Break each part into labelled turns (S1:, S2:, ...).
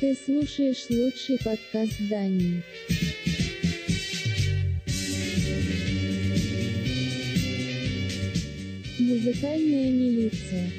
S1: Ты слушаешь лучший подкаст Дании. Музыкальная милиция.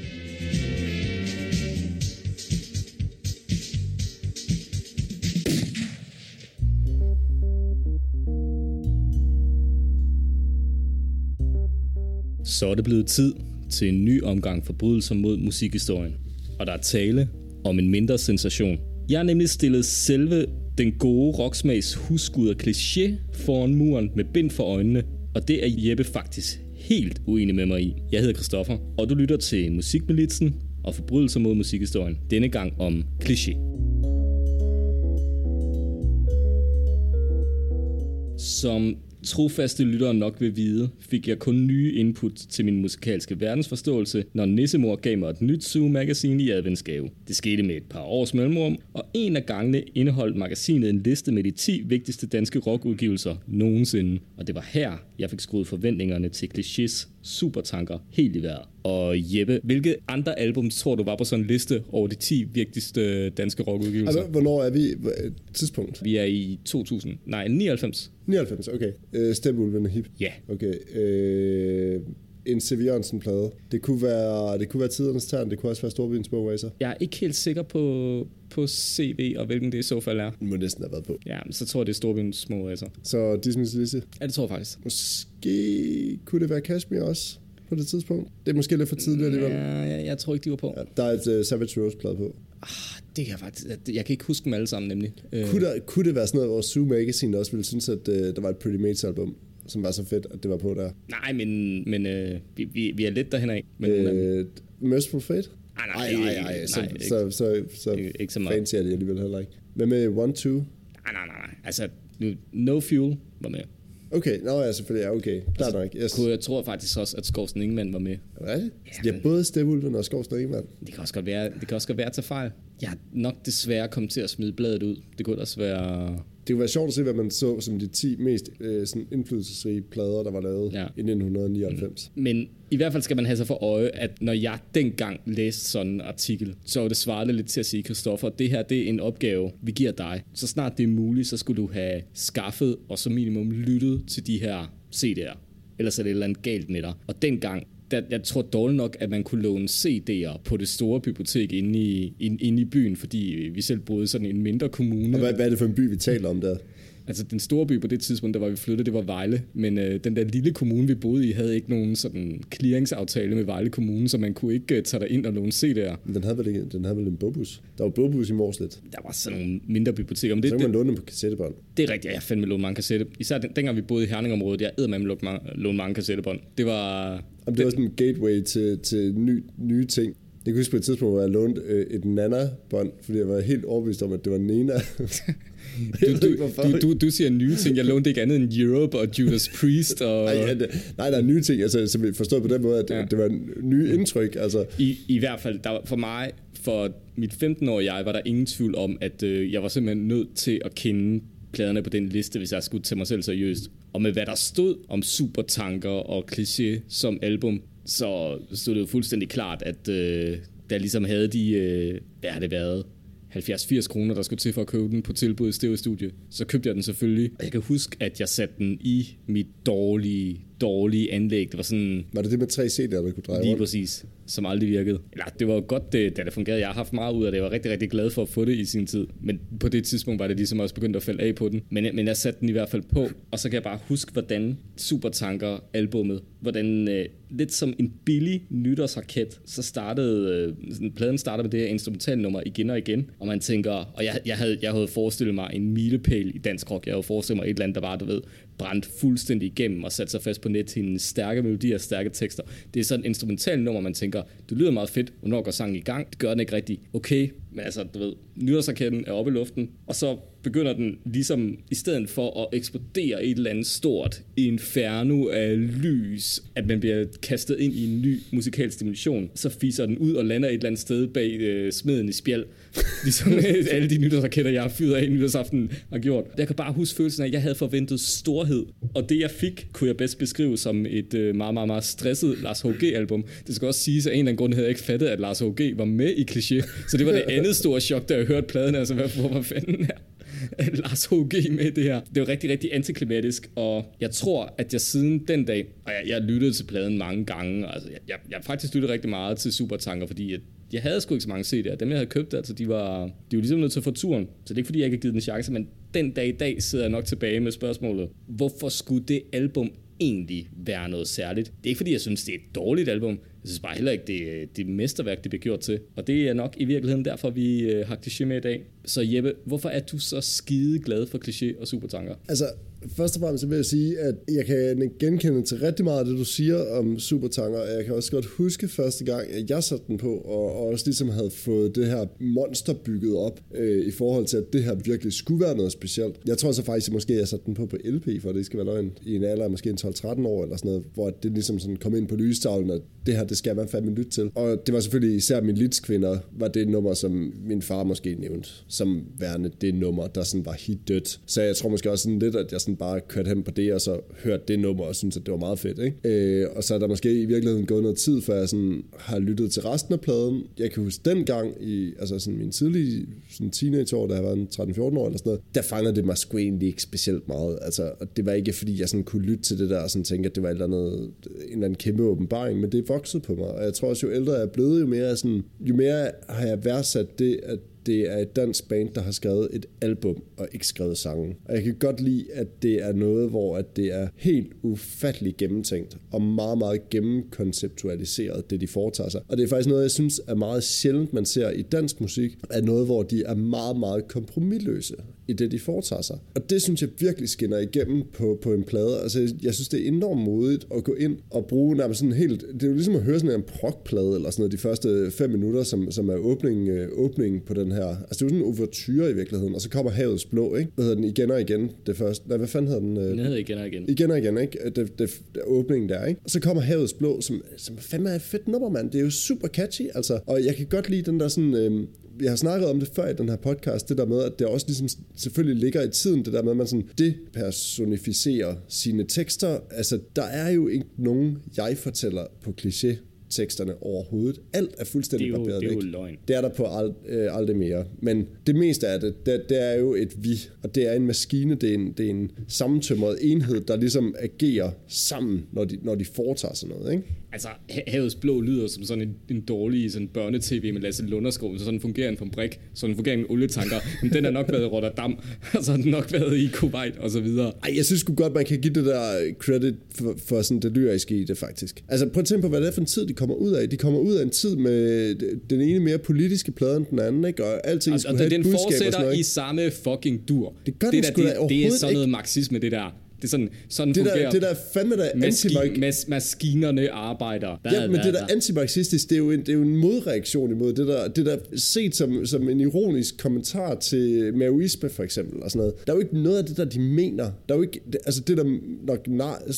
S2: Så er det blevet tid til en ny omgang forbrydelser mod musikhistorien. Og der er tale om en mindre sensation. jeg har nemlig stillet selve den gode rocksmags husgud og kliché foran muren med bind for øjnene, og det er Jeppe faktisk helt uenig med mig i. Jeg hedder Christoffer, og du lytter til Musikmilitsen og forbrydelser mod musikhistorien. Denne gang om kliché. Som trofaste lyttere nok vil vide, fik jeg kun nye input til min musikalske verdensforståelse, når Nissemor gav mig et nyt Zoo-magasin i adventsgave. Det skete med et par års mellemrum, og en af gangene indeholdt magasinet en liste med de 10 vigtigste danske rockudgivelser nogensinde. Og det var her, jeg fik skruet forventningerne til Clichés supertanker helt i vejret. Og Jeppe, hvilke andre album tror du var på sådan en liste over de 10 vigtigste danske rockudgivelser?
S3: Altså, hvornår er vi? Hvor- Tidspunkt?
S2: Vi er i 2000, nej 99.
S3: 99, okay. Øh, Stemulven er hip.
S2: Ja.
S3: Okay. Øh, en C.V. Jørgensen-plade. Det kunne være, det kunne være tidernes tern, det kunne også være Storbyens Racer.
S2: Jeg er ikke helt sikker på, på CV og hvilken det i så fald er.
S3: Den må næsten have været på.
S2: Ja, men så tror jeg, det er Storbyens små racer.
S3: Så Disney's Lisse.
S2: Ja, det tror jeg faktisk.
S3: Måske kunne det være Kashmir også på det tidspunkt. Det er måske lidt for tidligt alligevel.
S2: Ja, jeg, jeg tror ikke, de var på.
S3: Ja, der er et uh, Savage Rose-plade på.
S2: Ah, det kan jeg faktisk... Jeg kan ikke huske dem alle sammen, nemlig. Øh,
S3: Kunne, der, kunne det være sådan noget, hvor Zoo Magazine også ville synes, at uh, der var et Pretty Mates album, som var så fedt, at det var på der?
S2: Nej, men, men øh, vi, vi, vi er lidt derhen af. Men.
S3: Øh, Merciful Fate?
S2: Ah,
S3: Nej,
S2: nej,
S3: nej. Så,
S2: nej, ikke-
S3: så, så, så,
S2: ikke- ikke så meget.
S3: fancy er det alligevel heller ikke. Hvad med One Two?
S2: Nej, nej, nej, nej. Altså, nu, No Fuel var med.
S3: Okay, nå ja, selvfølgelig, ja, okay. Klart nok. Yes.
S2: Kunne, jeg tror faktisk også, at Skovsen Ingemann var med.
S3: Er det?
S2: Ja,
S3: har
S2: men-
S3: både Stevulven og Skovsen Ingemann.
S2: Det kan også godt være, det kan også godt være til fejl. Jeg er nok desværre kommet til at smide bladet ud. Det kunne også være...
S3: Det kunne være sjovt at se, hvad man så som de 10 mest øh, sådan indflydelsesrige plader, der var lavet
S2: Ja.
S3: i 1999.
S2: Men i hvert fald skal man have sig for øje, at når jeg dengang læste sådan en artikel, så var det svaret lidt til at sige, Christoffer, det her det er en opgave, vi giver dig. Så snart det er muligt, så skulle du have skaffet og som minimum lyttet til de her CD'er. Ellers er det et eller andet galt med dig. Og dengang, der, jeg tror dårligt nok, at man kunne låne CD'er på det store bibliotek inde i, inde, inde i byen, fordi vi selv boede i sådan en mindre kommune.
S3: Og hvad, hvad er det for en by, vi taler om der?
S2: Altså den store by på det tidspunkt, der var vi flyttet, det var Vejle, men øh, den der lille kommune, vi boede i, havde ikke nogen sådan clearingsaftale med Vejle Kommune, så man kunne ikke øh, tage ind og låne CD'er.
S3: Den havde vel, ikke, den havde vel en bogbus? Der var bogbus i Morslet.
S2: Der var sådan nogle mindre biblioteker, men
S3: Så
S2: det,
S3: kan man
S2: det,
S3: låne dem på kassettebånd.
S2: det er rigtigt, jeg fandme låne mange kassette. Især den, dengang vi boede i Herningområdet, jeg æder med at låne mange kassettebånd. Det var...
S3: Jamen, det var sådan en gateway til, til ny, nye ting. Jeg kan huske på et tidspunkt, hvor jeg lånte øh, et Nana-bånd, fordi jeg var helt overbevist om, at det var Nena.
S2: Du, du, du, du, du siger nye ting. Jeg lånte ikke andet end Europe og Judas Priest. Og...
S3: Nej, ja, det, nej, der er nye ting, altså, som vi forstået på den måde, at
S2: Ja.
S3: det var nye indtryk. Altså,
S2: I, I hvert fald, der, for mig, for mit 15-årige jeg, var der ingen tvivl om, at øh, jeg var simpelthen nødt til at kende pladerne på den liste, hvis jeg skulle tage mig selv seriøst. Og med hvad der stod om supertanker og kliché som album, så stod det jo fuldstændig klart, at øh, der ligesom havde de, øh, hvad har det været, 70-80 kroner, der skulle til for at købe den på tilbud i Stereo Studio. Så købte jeg den selvfølgelig. Og jeg kan huske, at jeg satte den i mit dårlige, dårlige anlæg. Det var sådan,
S3: var det det med tre CD'er, der kunne dreje
S2: Lige
S3: rundt?
S2: præcis, som aldrig virkede. Eller, det var godt, det, da det fungerede. Jeg har haft meget ud af det. Jeg var rigtig, rigtig glad for at få det i sin tid. Men på det tidspunkt var det ligesom også begyndt at falde af på den. Men, men jeg satte den i hvert fald på, og så kan jeg bare huske, hvordan Supertanker-albummet, hvordan øh, lidt som en billig nytårsraket, så startede, øh, sådan, pladen starter med det her instrumentalnummer igen og igen, og man tænker, og jeg, jeg, havde, jeg havde forestillet mig en milepæl i dansk rock. Jeg havde forestillet mig et eller andet, der var, du ved, brændt fuldstændig igennem og sat sig fast på net til stærke melodier og stærke tekster. Det er sådan et instrumental nummer, man tænker, det lyder meget fedt, hvornår går sangen i gang? Det gør den ikke rigtigt. Okay, men altså, du ved, nytårsraketten er oppe i luften, og så begynder den ligesom, i stedet for at eksplodere i et eller andet stort inferno af lys, at man bliver kastet ind i en ny musikalsk dimension, så fiser den ud og lander et eller andet sted bag øh, smeden i spjæld. Ligesom alle de nytårsraketter, jeg har fyret af i nytårsaften har gjort. Jeg kan bare huske følelsen af, at jeg havde forventet storhed, og det jeg fik, kunne jeg bedst beskrive som et øh, meget, meget, meget stresset Lars H.G. album. Det skal også siges, at en eller anden grund havde jeg ikke fattet, at Lars H.G. var med i Cliché, så det var det andet andet stort chok, da jeg hørte pladen, altså hvad, for hvor fanden er Lars H.G. med det her. Det var rigtig, rigtig antiklimatisk, og jeg tror, at jeg siden den dag, og jeg, jeg lyttede til pladen mange gange, altså jeg, jeg, jeg faktisk lyttede rigtig meget til Supertanker, fordi jeg, jeg havde sgu ikke så mange CD'er. Dem, jeg havde købt, altså, de var, de var ligesom nødt til at få turen. Så det er ikke, fordi jeg ikke har givet den en chance, men den dag i dag sidder jeg nok tilbage med spørgsmålet, hvorfor skulle det album egentlig være noget særligt? Det er ikke, fordi jeg synes, det er et dårligt album. Jeg synes bare heller ikke, det er det mesterværk, det bliver gjort til. Og det er nok i virkeligheden derfor, vi øh, har kliché med i dag. Så Jeppe, hvorfor er du så skide glad for kliché og supertanker?
S3: Altså, først og fremmest vil jeg sige, at jeg kan genkende til rigtig meget af det, du siger om supertanker. Jeg kan også godt huske første gang, at jeg satte den på, og også ligesom havde fået det her monster bygget op, øh, i forhold til, at det her virkelig skulle være noget specielt. Jeg tror så faktisk, at måske jeg satte den på på LP, for det skal være løgn, i en alder af måske en 12-13 år eller sådan noget, hvor det ligesom sådan kom ind på lystavlen, at det her, det skal man fandme lytte til. Og det var selvfølgelig især min litskvinder, var det nummer, som min far måske nævnte, som værende det nummer, der sådan var hit dødt. Så jeg tror måske også sådan lidt, at jeg sådan bare kørt hen på det, og så hørt det nummer, og synes at det var meget fedt. Ikke? Øh, og så er der måske i virkeligheden gået noget tid, før jeg sådan har lyttet til resten af pladen. Jeg kan huske dengang, i altså sådan min tidlige sådan teenageår, da jeg var 13-14 år eller sådan noget, der fangede det mig sgu egentlig ikke specielt meget. Altså, og det var ikke fordi, jeg sådan kunne lytte til det der, og sådan tænke, at det var et eller andet, en eller anden kæmpe åbenbaring, men det voksede på mig. Og jeg tror også, jo ældre jeg er blevet, jo mere, sådan, jo mere har jeg værdsat det, at det er et dansk band, der har skrevet et album og ikke skrevet sange. Og jeg kan godt lide, at det er noget, hvor at det er helt ufatteligt gennemtænkt og meget, meget gennemkonceptualiseret, det de foretager sig. Og det er faktisk noget, jeg synes er meget sjældent, man ser i dansk musik, er noget, hvor de er meget, meget kompromilløse i det, de foretager sig. Og det synes jeg virkelig skinner igennem på, på en plade. Altså, jeg synes, det er enormt modigt at gå ind og bruge nærmest sådan helt... Det er jo ligesom at høre sådan en prog-plade, eller sådan noget, de første fem minutter, som, som er åbningen, øh, åbningen på den her... Altså, det er jo sådan en overture i virkeligheden, og så kommer Havets Blå, ikke? Hvad hedder den? Igen og igen, det første... Nej, hvad fanden hedder den?
S2: Den hedder Igen og igen.
S3: Igen og igen, ikke? Det, det, det, åbningen der, ikke? Og så kommer Havets Blå, som, som fandme er et fedt nummer, mand. Det er jo super catchy, altså. Og jeg kan godt lide den der sådan... Øh, jeg har snakket om det før i den her podcast, det der med, at det også ligesom selvfølgelig ligger i tiden, det der med, at man sådan depersonificerer sine tekster. Altså, der er jo ikke nogen jeg-fortæller på kliché teksterne overhovedet. Alt er fuldstændig
S2: Det er jo-
S3: barberet
S2: det er jo
S3: væk.
S2: løgn.
S3: Det er der på ald, øh, aldrig mere. Men det meste af det, det, det er jo et vi, og det er en maskine, det er en, det er en sammentømret enhed, der ligesom agerer sammen, når de, når de foretager sig noget. Ikke?
S2: Altså, Ha- Havets Blå lyder som sådan en, en dårlig sådan børnetv med Lasse Lunderskov, så sådan fungerer en fabrik, sådan fungerer en olietanker, men den har nok været i Rotterdam, og så har den nok været i Kuwait og så videre.
S3: Ej, jeg synes godt, man kan give det der credit for, for sådan det lyriske i det, faktisk. Altså, prøv at tænke på, hvad det er for en tid, de kommer ud af. De kommer ud af en tid med den ene mere politiske plade end den anden, ikke? Og alting
S2: Og,
S3: skulle
S2: og
S3: have
S2: den
S3: et budskab og sådan
S2: fortsætter
S3: noget,
S2: i samme fucking dur.
S3: Det gør
S2: det
S3: den
S2: der,
S3: sgu da
S2: det, det er sådan noget
S3: ikke.
S2: marxisme, det der. Det er sådan, sådan
S3: Det
S2: fungerer.
S3: der, det der er fandme der
S2: Maski-
S3: anti
S2: mas- maskinerne arbejder. Hvad,
S3: Ja, men det der antimarxistisk, det er jo en, det er jo en modreaktion imod det der, det der set som, som en ironisk kommentar til maoisme for eksempel og sådan noget. Der er jo ikke noget af det der, de mener. Der er jo ikke, det- altså det der nok,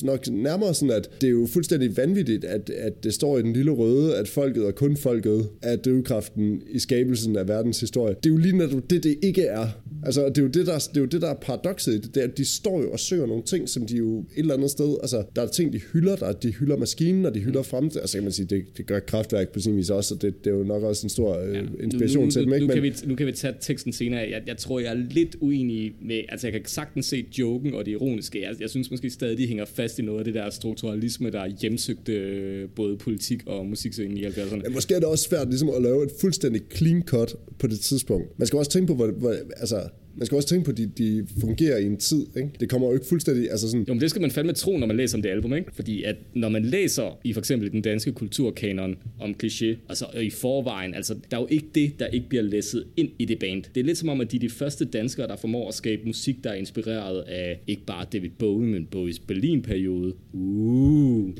S3: nok nærmere sådan, at det er jo fuldstændig vanvittigt, at, at det står i den lille røde, at folket og kun folket er drivkraften i skabelsen af verdens historie. Det er jo lige netop det, det ikke er. Altså, det er jo det, der, det er, jo det, der er paradokset i det, det er, at de står jo og søger nogle ting, som de jo et eller andet sted, altså, der er ting, de hylder, der er, de hylder maskinen, og de hylder frem altså kan man sige, det, det gør kraftværk på sin vis også, og det, det er jo nok også en stor øh, inspiration
S2: nu, nu,
S3: til dem, ikke?
S2: nu, kan vi, nu kan vi tage teksten senere. Jeg, jeg tror, jeg er lidt uenig med... Altså, jeg kan sagtens se joken og det ironiske. Jeg, jeg synes måske stadig, de hænger fast i noget af det der strukturalisme, der hjemsøgte øh, både politik og musikscenen i 70'erne.
S3: men måske er det også svært ligesom at lave et fuldstændig clean cut på det tidspunkt. Man skal også tænke på, hvor, hvor altså, man skal også tænke på, at de, de fungerer i en tid, ikke? Det kommer jo ikke fuldstændig, altså sådan,
S2: Jo, men det skal man fandme tro, når man læser om det album, ikke? Fordi at når man læser i for eksempel den danske kulturkanon om kliché, altså øh, i forvejen, altså der er jo ikke det, der ikke bliver læsset ind i det band. Det er lidt som om, at de er de første danskere, der formår at skabe musik, der er inspireret af ikke bare David Bowie, men Bowies Berlin-periode. Uh,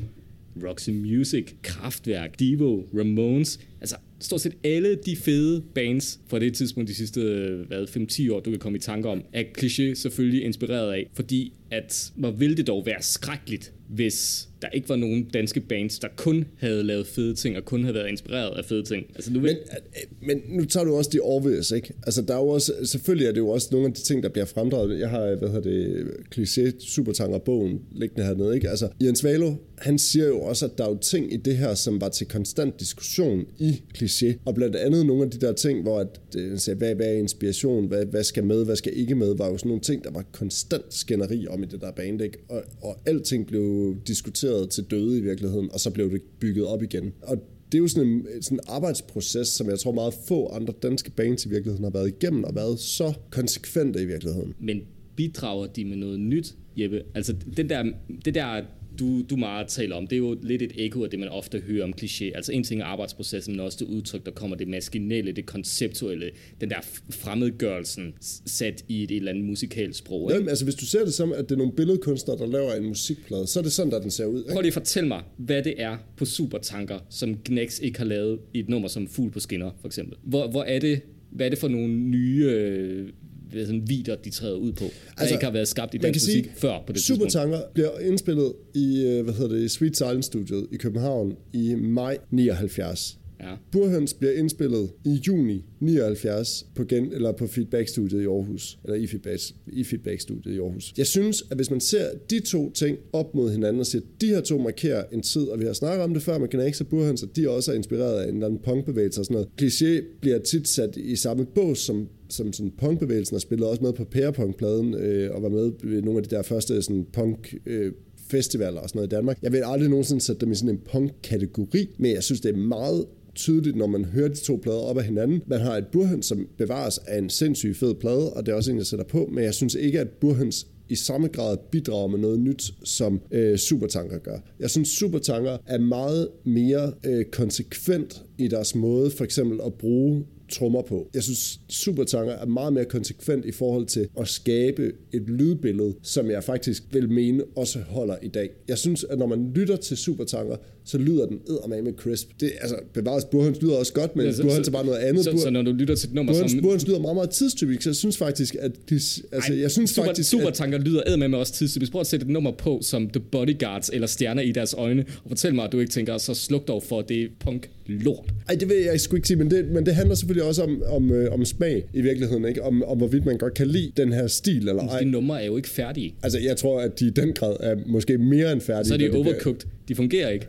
S2: Roxy Music, Kraftwerk, Devo, Ramones. Altså stort set alle de fede bands fra det tidspunkt, de sidste øh, hvad, 5-10 år, du kan komme i tanke om, er kliché selvfølgelig inspireret af. Fordi at, hvor ville det dog være skrækkeligt, hvis der ikke var nogen danske bands, der kun havde lavet fede ting, og kun havde været inspireret af fede ting. Altså, nu vil...
S3: Men, øh, men nu tager du også de obvious, ikke? Altså, der er jo også, selvfølgelig er det jo også nogle af de ting, der bliver fremdraget. Jeg har, hvad hedder det, kliché supertanker-bogen liggende hernede, ikke? Altså, Jens Valo, han siger jo også, at der er jo ting i det her, som var til konstant diskussion i kliché. Og blandt andet nogle af de der ting, hvor at, øh, siger, hvad, hvad er inspiration, hvad, hvad skal med, hvad skal ikke med, var jo sådan nogle ting, der var konstant skænderi om i det der band, ikke? Og, og alting blev diskuteret til døde i virkeligheden, og så blev det bygget op igen. Og det er jo sådan en, sådan en arbejdsproces, som jeg tror meget få andre danske bands i virkeligheden har været igennem, og været så konsekvente i virkeligheden.
S2: Men bidrager de med noget nyt, Jeppe? Altså den der, det der du, du meget taler om, det er jo lidt et ekko af det, man ofte hører om kliché. Altså en ting er arbejdsprocessen, men også det udtryk, der kommer det maskinelle, det konceptuelle, den der fremmedgørelsen sat i et, et eller andet musikalsk sprog. Ikke?
S3: Jamen, altså hvis du ser det som, at det er nogle billedkunstnere, der laver en musikplade, så er det sådan, der den ser ud. Ikke?
S2: Prøv lige at fortælle mig, hvad det er på Supertanker, som Gnex ikke har lavet i et nummer som Fugl på skinner, for eksempel. Hvor, hvor er det, hvad er det for nogle nye øh, sådan vider, de træder ud på, der altså, ikke har været skabt i dansk musik sige, før på det
S3: Supertanker tidspunkt. bliver indspillet i, øh, hvad hedder det, Sweet Silence Studiet i København i maj 79.
S2: Ja.
S3: Burhøns bliver indspillet i juni 79 på, gen, eller på Feedback-studiet i Aarhus, eller i, feedback, i Feedback-studiet i Aarhus. Jeg synes, at hvis man ser de to ting op mod hinanden og siger, at de her to markerer en tid, og vi har snakket om det før med Knax og Burhøns, at de også er inspireret af en eller anden punkbevægelse og sådan noget. Cliché bliver tit sat i samme bås som som sådan punkbevægelsen og spillede også med på Pærepunk-pladen øh, og var med ved nogle af de der første sådan punk øh, festivaler og sådan noget i Danmark. Jeg vil aldrig nogensinde sætte dem i sådan en punk-kategori, men jeg synes, det er meget tydeligt, når man hører de to plader op af hinanden. Man har et burhøns, som bevares af en sindssygt fed plade, og det er også en, jeg sætter på, men jeg synes ikke, at burhøns i samme grad bidrager med noget nyt, som øh, Supertanker gør. Jeg synes, Supertanker er meget mere øh, konsekvent i deres måde for eksempel at bruge trommer på. Jeg synes, Supertanker er meget mere konsekvent i forhold til at skabe et lydbillede, som jeg faktisk vil mene også holder i dag. Jeg synes, at når man lytter til Supertanker, så lyder den eddermage med crisp. Det, altså, bevares Burhøns lyder også godt, men ja, så, Burhøns er bare noget andet.
S2: Så, så, når du lytter til et nummer
S3: Burhøns, som... Burhøns lyder meget, meget tidstypisk, så jeg synes faktisk, at de, altså, Ej, jeg synes
S2: super,
S3: faktisk,
S2: Supertanker at... lyder eddermame også tidstypisk. Prøv at sætte et nummer på som The Bodyguards eller Stjerner i deres øjne, og fortæl mig, at du ikke tænker, så sluk dog for, det er punk lort.
S3: Ej, det vil jeg sgu ikke sige, men det, men det handler selvfølgelig også om, om, øh, om smag i virkeligheden, ikke? Om, om hvorvidt man godt kan lide den her stil eller ej.
S2: De numre er jo ikke færdige.
S3: Altså, jeg tror, at de i den grad er måske mere end færdige.
S2: Så er de overcooked. De fungerer ikke.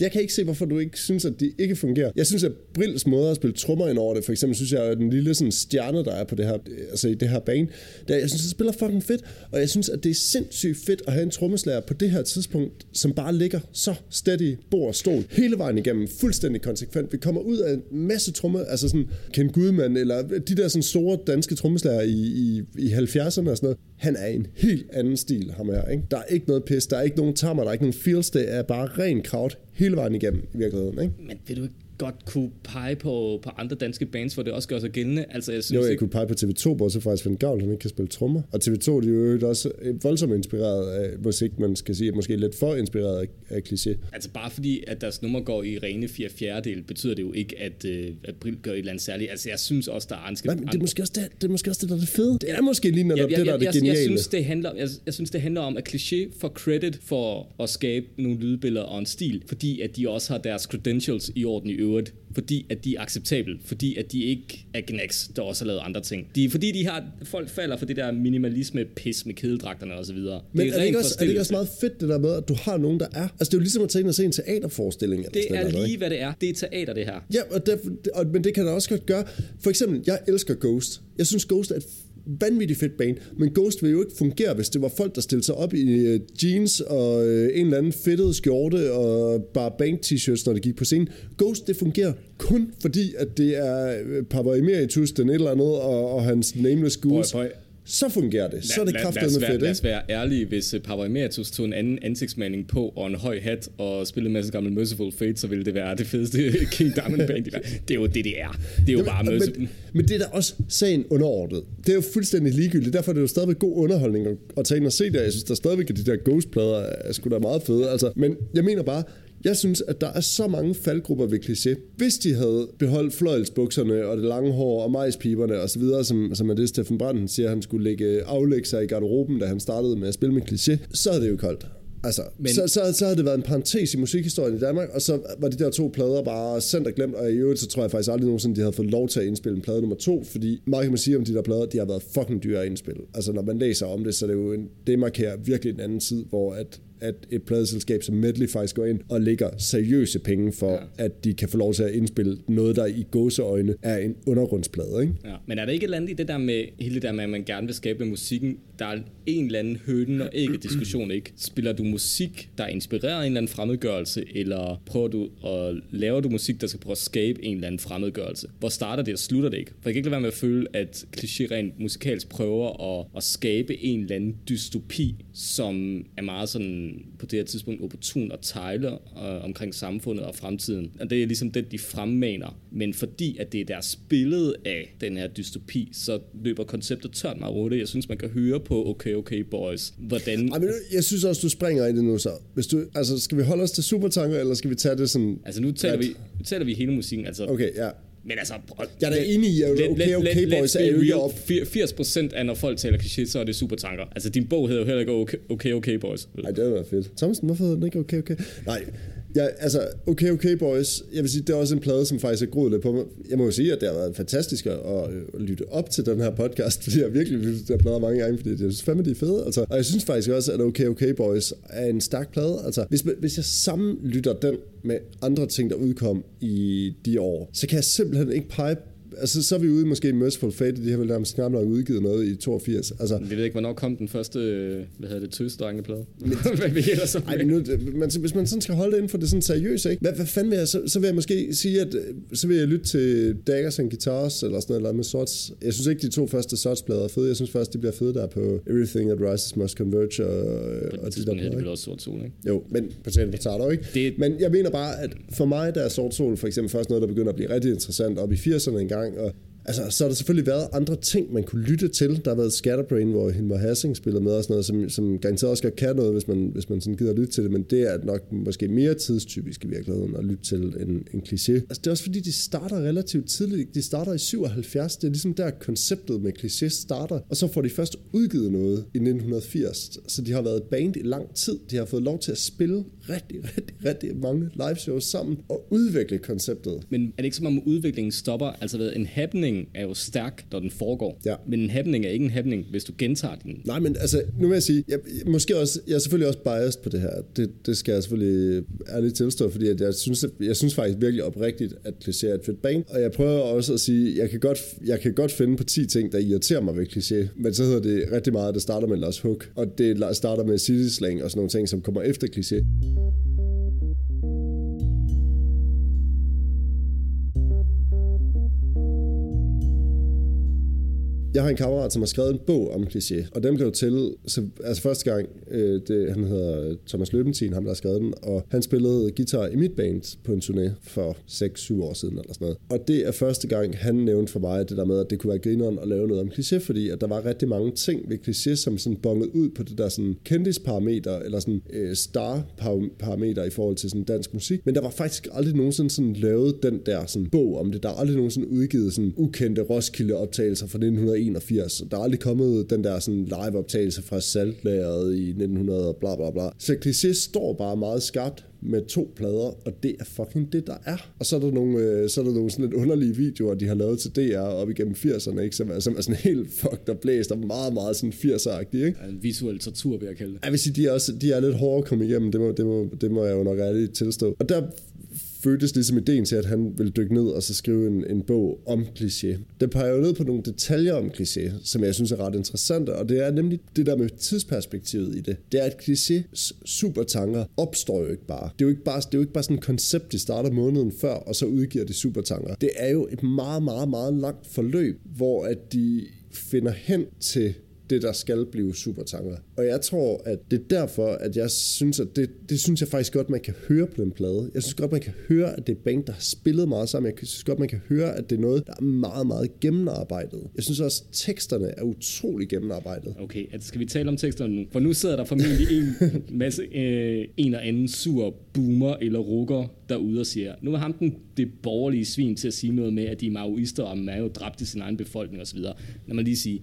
S3: Jeg kan ikke se, hvorfor du ikke synes, at det ikke fungerer. Jeg synes, at Brills måde at spille trommer ind over det, for eksempel synes jeg, at den lille sådan, stjerne, der er på det her, altså i det her bane, der, jeg synes, det spiller fucking fedt, og jeg synes, at det er sindssygt fedt at have en trommeslager på det her tidspunkt, som bare ligger så steady, bord og stol, hele vejen igennem, fuldstændig konsekvent. Vi kommer ud af en masse tromme, altså sådan Ken Gudman, eller de der sådan store danske trommeslager i, i, i 70'erne og sådan noget. Han er en helt anden stil, ham her, ikke? Der er ikke noget pis, der er ikke nogen tammer, der er ikke nogen feels, det er bare ren kraut hele vejen igennem i virkeligheden. Ikke?
S2: Men vil du ikke godt kunne pege på, på andre danske bands, hvor det også gør sig gældende. Altså, jeg synes
S3: jo, jeg
S2: ikke...
S3: kunne pege på TV2, bortset fra, at Svend Gavl, han ikke kan spille trommer. Og TV2, de er jo også voldsomt inspireret af musik, man skal sige, måske lidt for inspireret af, af kliché.
S2: Altså bare fordi, at deres nummer går i rene 4 fjerdedel, betyder det jo ikke, at, at Brill gør et eller andet særligt. Altså jeg synes også, der er andre...
S3: Nej, men det er måske også det, det, er måske også det der er det fede. Det er måske lige netop ja, ja, det, der er det geniale.
S2: Jeg, jeg, synes, det handler, jeg, jeg synes, det handler om, at kliché får credit for at skabe nogle lydbilleder og en stil, fordi at de også har deres credentials i orden i øvrigt fordi at de er acceptabel, fordi at de ikke er Gnax, der også har lavet andre ting. De, fordi de har, folk falder for det der minimalisme pis med kedeldragterne og så videre.
S3: Men det er, er, det ikke også, er det ikke også meget fedt det der med, at du har nogen, der er? Altså det er jo ligesom at tage ind og se en teaterforestilling. Eller
S2: det
S3: sådan
S2: er
S3: noget,
S2: lige, hvad det er. Det er teater, det her.
S3: Ja, og det, og, men det kan der også godt gøre. For eksempel, jeg elsker Ghost. Jeg synes, Ghost er et vanvittigt fedt band, men Ghost vil jo ikke fungere, hvis det var folk, der stillede sig op i øh, jeans og øh, en eller anden fedtet skjorte og bare band t-shirts, når det gik på scenen. Ghost, det fungerer kun fordi, at det er øh, Papa Emeritus, den et eller andet, og, og hans Nameless Ghouls. Boy, boy så fungerer det. Så er det kraftigt med fedt,
S2: Lad os være ærlige, hvis Papa Emeritus tog en anden ansigtsmaling på og en høj hat og spillede en masse gamle Merciful Fate, så ville det være det fedeste King Diamond Band. Det er jo det, det er. Det er jo bare
S3: Merciful. Men, men det er da også sagen underordnet. Det er jo fuldstændig ligegyldigt. Derfor er det jo stadigvæk god underholdning at tage ind og se det. Jeg synes, der stadigvæk, at de der Ghost-plader er sgu da meget fede. Altså, men jeg mener bare, jeg synes, at der er så mange faldgrupper ved kliché. Hvis de havde beholdt fløjelsbukserne og det lange hår og majspiberne og så videre, som, som er det, Steffen Branden siger, han skulle lægge, aflægge sig i garderoben, da han startede med at spille med kliché, så er det jo koldt. Altså,
S2: Men-
S3: så, så, så havde det været en parentes i musikhistorien i Danmark, og så var de der to plader bare sendt og glemt, og i øvrigt så tror jeg faktisk aldrig nogensinde, de havde fået lov til at indspille en plade nummer to, fordi meget kan man sige om de der plader, de har været fucking dyre at indspille. Altså når man læser om det, så er det jo en, det markerer virkelig en anden tid, hvor at at et pladeselskab som Medley faktisk går ind og lægger seriøse penge for,
S2: Ja.
S3: at de kan få lov til at indspille noget, der i gåseøjne er en undergrundsplade, ikke?
S2: Ja. Men er der ikke et eller andet i det der med, hele det der med, at man gerne vil skabe musikken, der er en eller anden høne og ikke diskussion, ikke? Spiller du musik, der inspirerer en eller anden fremmedgørelse, eller prøver du at laver du musik, der skal prøve at skabe en eller anden fremmedgørelse? Hvor starter det og slutter det ikke? For jeg kan ikke lade være med at føle, at kliché rent musikalsk prøver at, at skabe en eller anden dystopi, som er meget sådan på det her tidspunkt opportun at tegle øh, omkring samfundet og fremtiden. Og det er ligesom det, de fremmaner. Men fordi at det er deres billede af den her dystopi, så løber konceptet tørt meget hurtigt. Jeg synes, man kan høre på Okay Okay Boys, hvordan...
S3: Ej, men jeg synes også, du springer i det nu så. Hvis du, altså, skal vi holde os til supertanker, eller skal vi tage det sådan...
S2: Altså nu taler, vi, nu taler vi hele musikken. Altså,
S3: Okay, ja.
S2: Men altså...
S3: Jeg er da
S2: let-
S3: enig i, at
S2: let-
S3: Okay
S2: let-
S3: Okay
S2: let-
S3: Boys
S2: let's
S3: er jo op.
S2: Fir- 80% af, når folk taler kliché, så er det supertanker. Altså, din bog hedder jo heller ikke Okay Okay, okay Boys.
S3: Nej, det være fedt. Thomsen, hvorfor hedder den ikke Okay Okay? Nej, ja, altså, Okay Okay Boys, jeg vil sige, det er også en plade, som faktisk er groet lidt på mig. Jeg må jo sige, at det har været fantastisk at, at lytte op til den her podcast, fordi jeg virkelig lyttet til plader mange gange, fordi jeg synes fandme, de er fede. Altså, og jeg synes faktisk også, at Okay Okay Boys er en stærk plade. Altså, hvis, hvis jeg sammenlytter den med andre ting, der udkom i de år, så kan jeg simpelthen ikke pege Altså, så er vi ude i måske Merciful Fate, de har vel nærmest knap nok udgivet noget i 82. Altså,
S2: Jeg ved ikke, hvornår kom den første, øh, hvad hedder det, tøsdrengeplade? Hvad vi ellers så
S3: Ej, men nu, man, hvis man sådan skal holde det inden for det sådan seriøse, ikke? Hvad, hvad fanden vil jeg, så, så vil jeg måske sige, at øh, så vil jeg lytte til Daggers and Guitars, eller sådan noget eller med Sorts. Jeg synes ikke, de to første Sorts-plader er fede. Jeg synes først, de bliver fede der på Everything That Rises Must Converge og,
S2: På
S3: og
S2: det
S3: de der
S2: hedder det vel også sort sol, ikke?
S3: Jo, men potato potato, ikke?
S2: Det-
S3: Men jeg mener bare, at for mig, der er Sort Sol for eksempel først noget, der begynder at blive rigtig interessant op i 80'erne engang, og Altså, så har der selvfølgelig været andre ting, man kunne lytte til. Der har været Scatterbrain, hvor Hilmar Hassing spiller med og sådan noget, som, som garanteret også kan noget, hvis man, hvis man sådan gider at lytte til det, men det er nok måske mere tidstypisk i virkeligheden at lytte til en, en kliché. Altså, det er også fordi, de starter relativt tidligt. De starter i 77. Det er ligesom der, konceptet med kliché starter, og så får de først udgivet noget i 1980. Så de har været band i lang tid. De har fået lov til at spille rigtig, rigtig, rigtig mange live shows sammen og udvikle konceptet.
S2: Men er det ikke som om udviklingen stopper? Altså ved, en happening er jo stærk, når den foregår.
S3: Ja.
S2: Men en happening er ikke en happening, hvis du gentager den.
S3: Nej, men altså, nu vil jeg sige, jeg, måske også, jeg er selvfølgelig også biased på det her. Det, det skal jeg selvfølgelig ærligt tilstå, fordi at jeg, synes, at, jeg synes faktisk virkelig oprigtigt, at Cliché er et fedt band. Og jeg prøver også at sige, jeg kan godt, jeg kan godt finde på 10 ting, der irriterer mig ved Cliché. Men så hedder det rigtig meget, at det starter med Lars Hook. Og det starter med City Slang og sådan nogle ting, som kommer efter Cliché. Jeg har en kammerat, som har skrevet en bog om kliché, og den blev til, så, altså første gang, øh, det, han hedder Thomas Løbentin, ham der har skrevet den, og han spillede guitar i mit band på en turné for 6-7 år siden eller sådan noget. Og det er første gang, han nævnte for mig det der med, at det kunne være grineren at lave noget om kliché, fordi at der var rigtig mange ting ved kliché, som sådan bongede ud på det der sådan kendisparameter, eller sådan øh, star-parameter i forhold til sådan dansk musik, men der var faktisk aldrig nogensinde sådan lavet den der sådan bog om det. Der er aldrig nogensinde udgivet sådan ukendte Roskilde-optagelser fra 1981. Der er aldrig kommet den der sådan live-optagelse fra saltlæret i 1900 og bla bla bla. Så Cliché står bare meget skarpt med to plader, og det er fucking det, der er. Og så er der nogle, øh, så er der nogle sådan lidt underlige videoer, de har lavet til DR op igennem 80'erne, ikke? Som, er, som er sådan helt fucked og blæst og meget, meget sådan 80'er-agtige, ikke?
S2: En visuel tortur, vil jeg kalde det.
S3: Jeg vil sige, de er, også, de er lidt hårde at komme igennem, det må, det må, det må jeg jo nok ærligt tilstå. Og der fødtes ligesom ideen til, at han ville dykke ned og så skrive en, en bog om kliché. Den peger jo ned på nogle detaljer om kliché, som jeg synes er ret interessante, og det er nemlig det der med tidsperspektivet i det. Det er, at klichés supertanker opstår jo ikke bare. Det er jo ikke bare, det er jo ikke bare sådan et koncept, de starter måneden før, og så udgiver de supertanker. Det er jo et meget, meget, meget langt forløb, hvor at de finder hen til det, der skal blive supertanker. Og jeg tror, at det er derfor, at jeg synes, at det, det synes jeg faktisk godt, man kan høre på den plade. Jeg synes godt, man kan høre, at det er et band, der har spillet meget sammen. Jeg synes godt, man kan høre, at det er noget, der er meget, meget gennemarbejdet. Jeg synes også, at teksterne er utrolig gennemarbejdet.
S2: Okay, altså skal vi tale om teksterne nu? For nu sidder der formentlig en masse, øh, en og anden sur boomer eller rukker derude og siger, nu er ham den, det borgerlige svin til at sige noget med, at de er maoister, og man er jo dræbt i sin egen befolkning osv. Lad mig lige sige,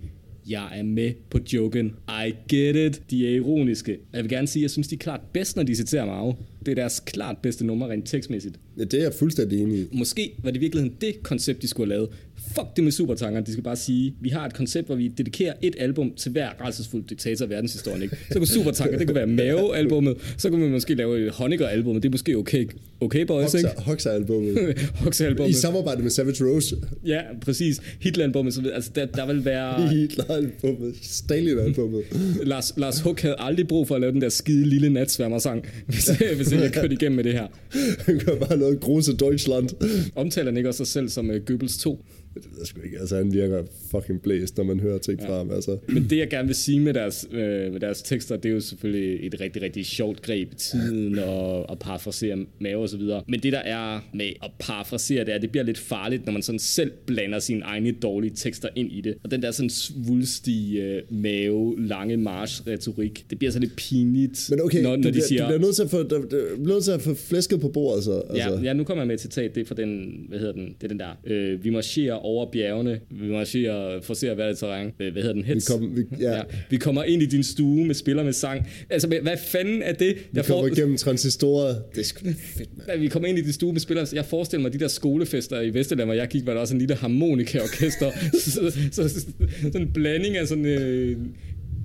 S2: Jeg er med på joken. I get it. De er ironiske. Jeg vil gerne sige, at jeg synes, de er klart bedst, når de citerer Mao. Det er deres klart bedste nummer rent tekstmæssigt.
S3: Ja, det er jeg fuldstændig enig i.
S2: Måske var det i virkeligheden det koncept, de skulle have lavet. Fuck det med supertankeren. De skal bare sige, vi har et koncept, hvor vi dedikerer et album til hver rejsesfuld diktator i verdenshistorien. Ikke? Så kunne supertanker, det kunne være Mave-albummet. Så kunne man måske lave et Honecker-album. Det er måske okay, okay boys, ikke?
S3: Hoxer-albummet.
S2: Hoxer-albummet.
S3: I samarbejde med Savage Rose.
S2: Ja, præcis. Hitler-albummet. Så, altså, der, der vil være...
S3: Hitler-albummet. Stalin-albummet.
S2: Lars, Lars Huck havde aldrig brug for at lave den der skide lille natsværmer-sang, hvis, hvis jeg kørte igennem med det her.
S3: Han kunne bare noget Grose Deutschland.
S2: Omtaler han ikke også sig selv som uh, Goebbels 2?
S3: Det ved jeg sgu ikke. Altså, han virker fucking blæst, når man hører ting ja. fra ham. Altså.
S2: Men det, jeg gerne vil sige med deres, øh, med deres tekster, det er jo selvfølgelig et rigtig, rigtig sjovt greb i tiden og, og parafrasere mave og så videre. Men det, der er med at parafrasere, det er, at det bliver lidt farligt, når man sådan selv blander sine egne dårlige tekster ind i det. Og den der sådan svulstige øh, mave, lange march-retorik, det bliver så lidt pinligt,
S3: Men okay,
S2: når, når
S3: du,
S2: de
S3: bliver,
S2: siger...
S3: du bliver nødt til at få, du, du bliver nødt til at få flæsket på bordet, så. Altså.
S2: Ja, ja, nu kommer jeg med et citat. Det er fra den, hvad hedder den, det er den der. Øh, vi marcherer over bjergene. Vi marcherer for at se hvad det terræn. Hvad hedder den? Hits?
S3: Vi, kom, vi, ja.
S2: ja. vi kommer ind i din stue med spiller med sang. Altså, hvad- hvad fanden er det?
S3: vi kommer igennem transistorer. Det er sgu fedt, mand.
S2: Vi kommer ind i din stue med spillere. Jeg forestiller mig de der skolefester i Vesterland, hvor jeg gik, var der også en lille harmonikaorkester. så, så, så, så, sådan en blanding af sådan øh,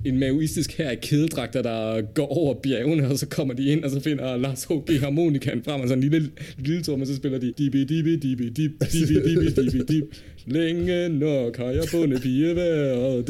S2: en maoistisk her i kædedragter, der går over bjergene, og så kommer de ind, og så finder Lars H.G. harmonikaen frem, og så en lille, lille trum, og så spiller de dibi dibi dibi dib, dibi dibi dibi dib. Længe nok har jeg bundet pigeværet.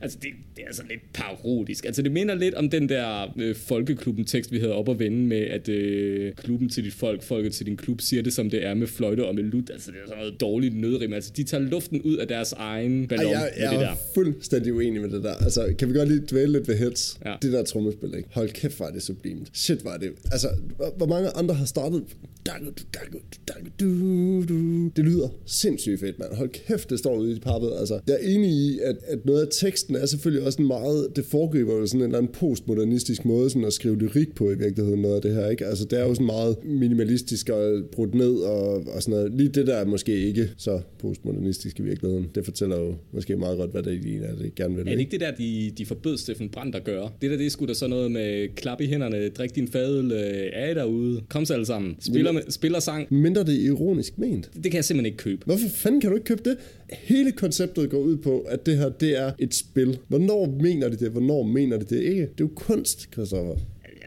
S2: Altså, det, det er sådan lidt parodisk. Altså, det minder lidt om den der øh, folkeklubben-tekst, vi havde op at vende med, at øh, klubben til dit folk, folket til din klub, siger det, som det er med fløjte og med lut. Altså, det er sådan noget dårligt nødrim. Altså, de tager luften ud af deres egen ballon
S3: Ej, jeg, jeg
S2: det der.
S3: er fuldstændig uenig med det der. Altså, kan vi godt lige dvæle lidt ved hits?
S2: Ja.
S3: Det der trommespil, ikke? Hold kæft, var det sublimt. Shit, var det. Altså, hvor mange andre har startet... Du, du, du, du, du, du, det lyder sindssygt fedt, mand. Hold kæft, det står ude i pappet. Altså, jeg er enig i, at, at noget af teksten er selvfølgelig også en meget... Det foregriber jo sådan en eller anden postmodernistisk måde sådan at skrive lyrik på i virkeligheden, noget af det her, ikke? Altså, det er jo sådan meget minimalistisk og brudt ned og, og sådan noget. Lige det der er måske ikke så postmodernistisk i virkeligheden. Det fortæller jo måske meget godt, hvad det er, det gerne vil.
S2: Er det ikke det der, de, de forbød Steffen Brandt at gøre? Det der, det er sgu da sådan noget med klap i hænderne, drik din fadøl, øh, er I derude, kom så alle sammen, spiller, med, spiller sang.
S3: Mindre det er ironisk ment.
S2: Det kan jeg simpelthen ikke købe.
S3: Hvorfor fanden kan du ikke købe det? Hele konceptet går ud på, at det her, det er et spil. Hvornår mener de det? Hvornår mener de det ikke? Det er jo kunst, Christoffer.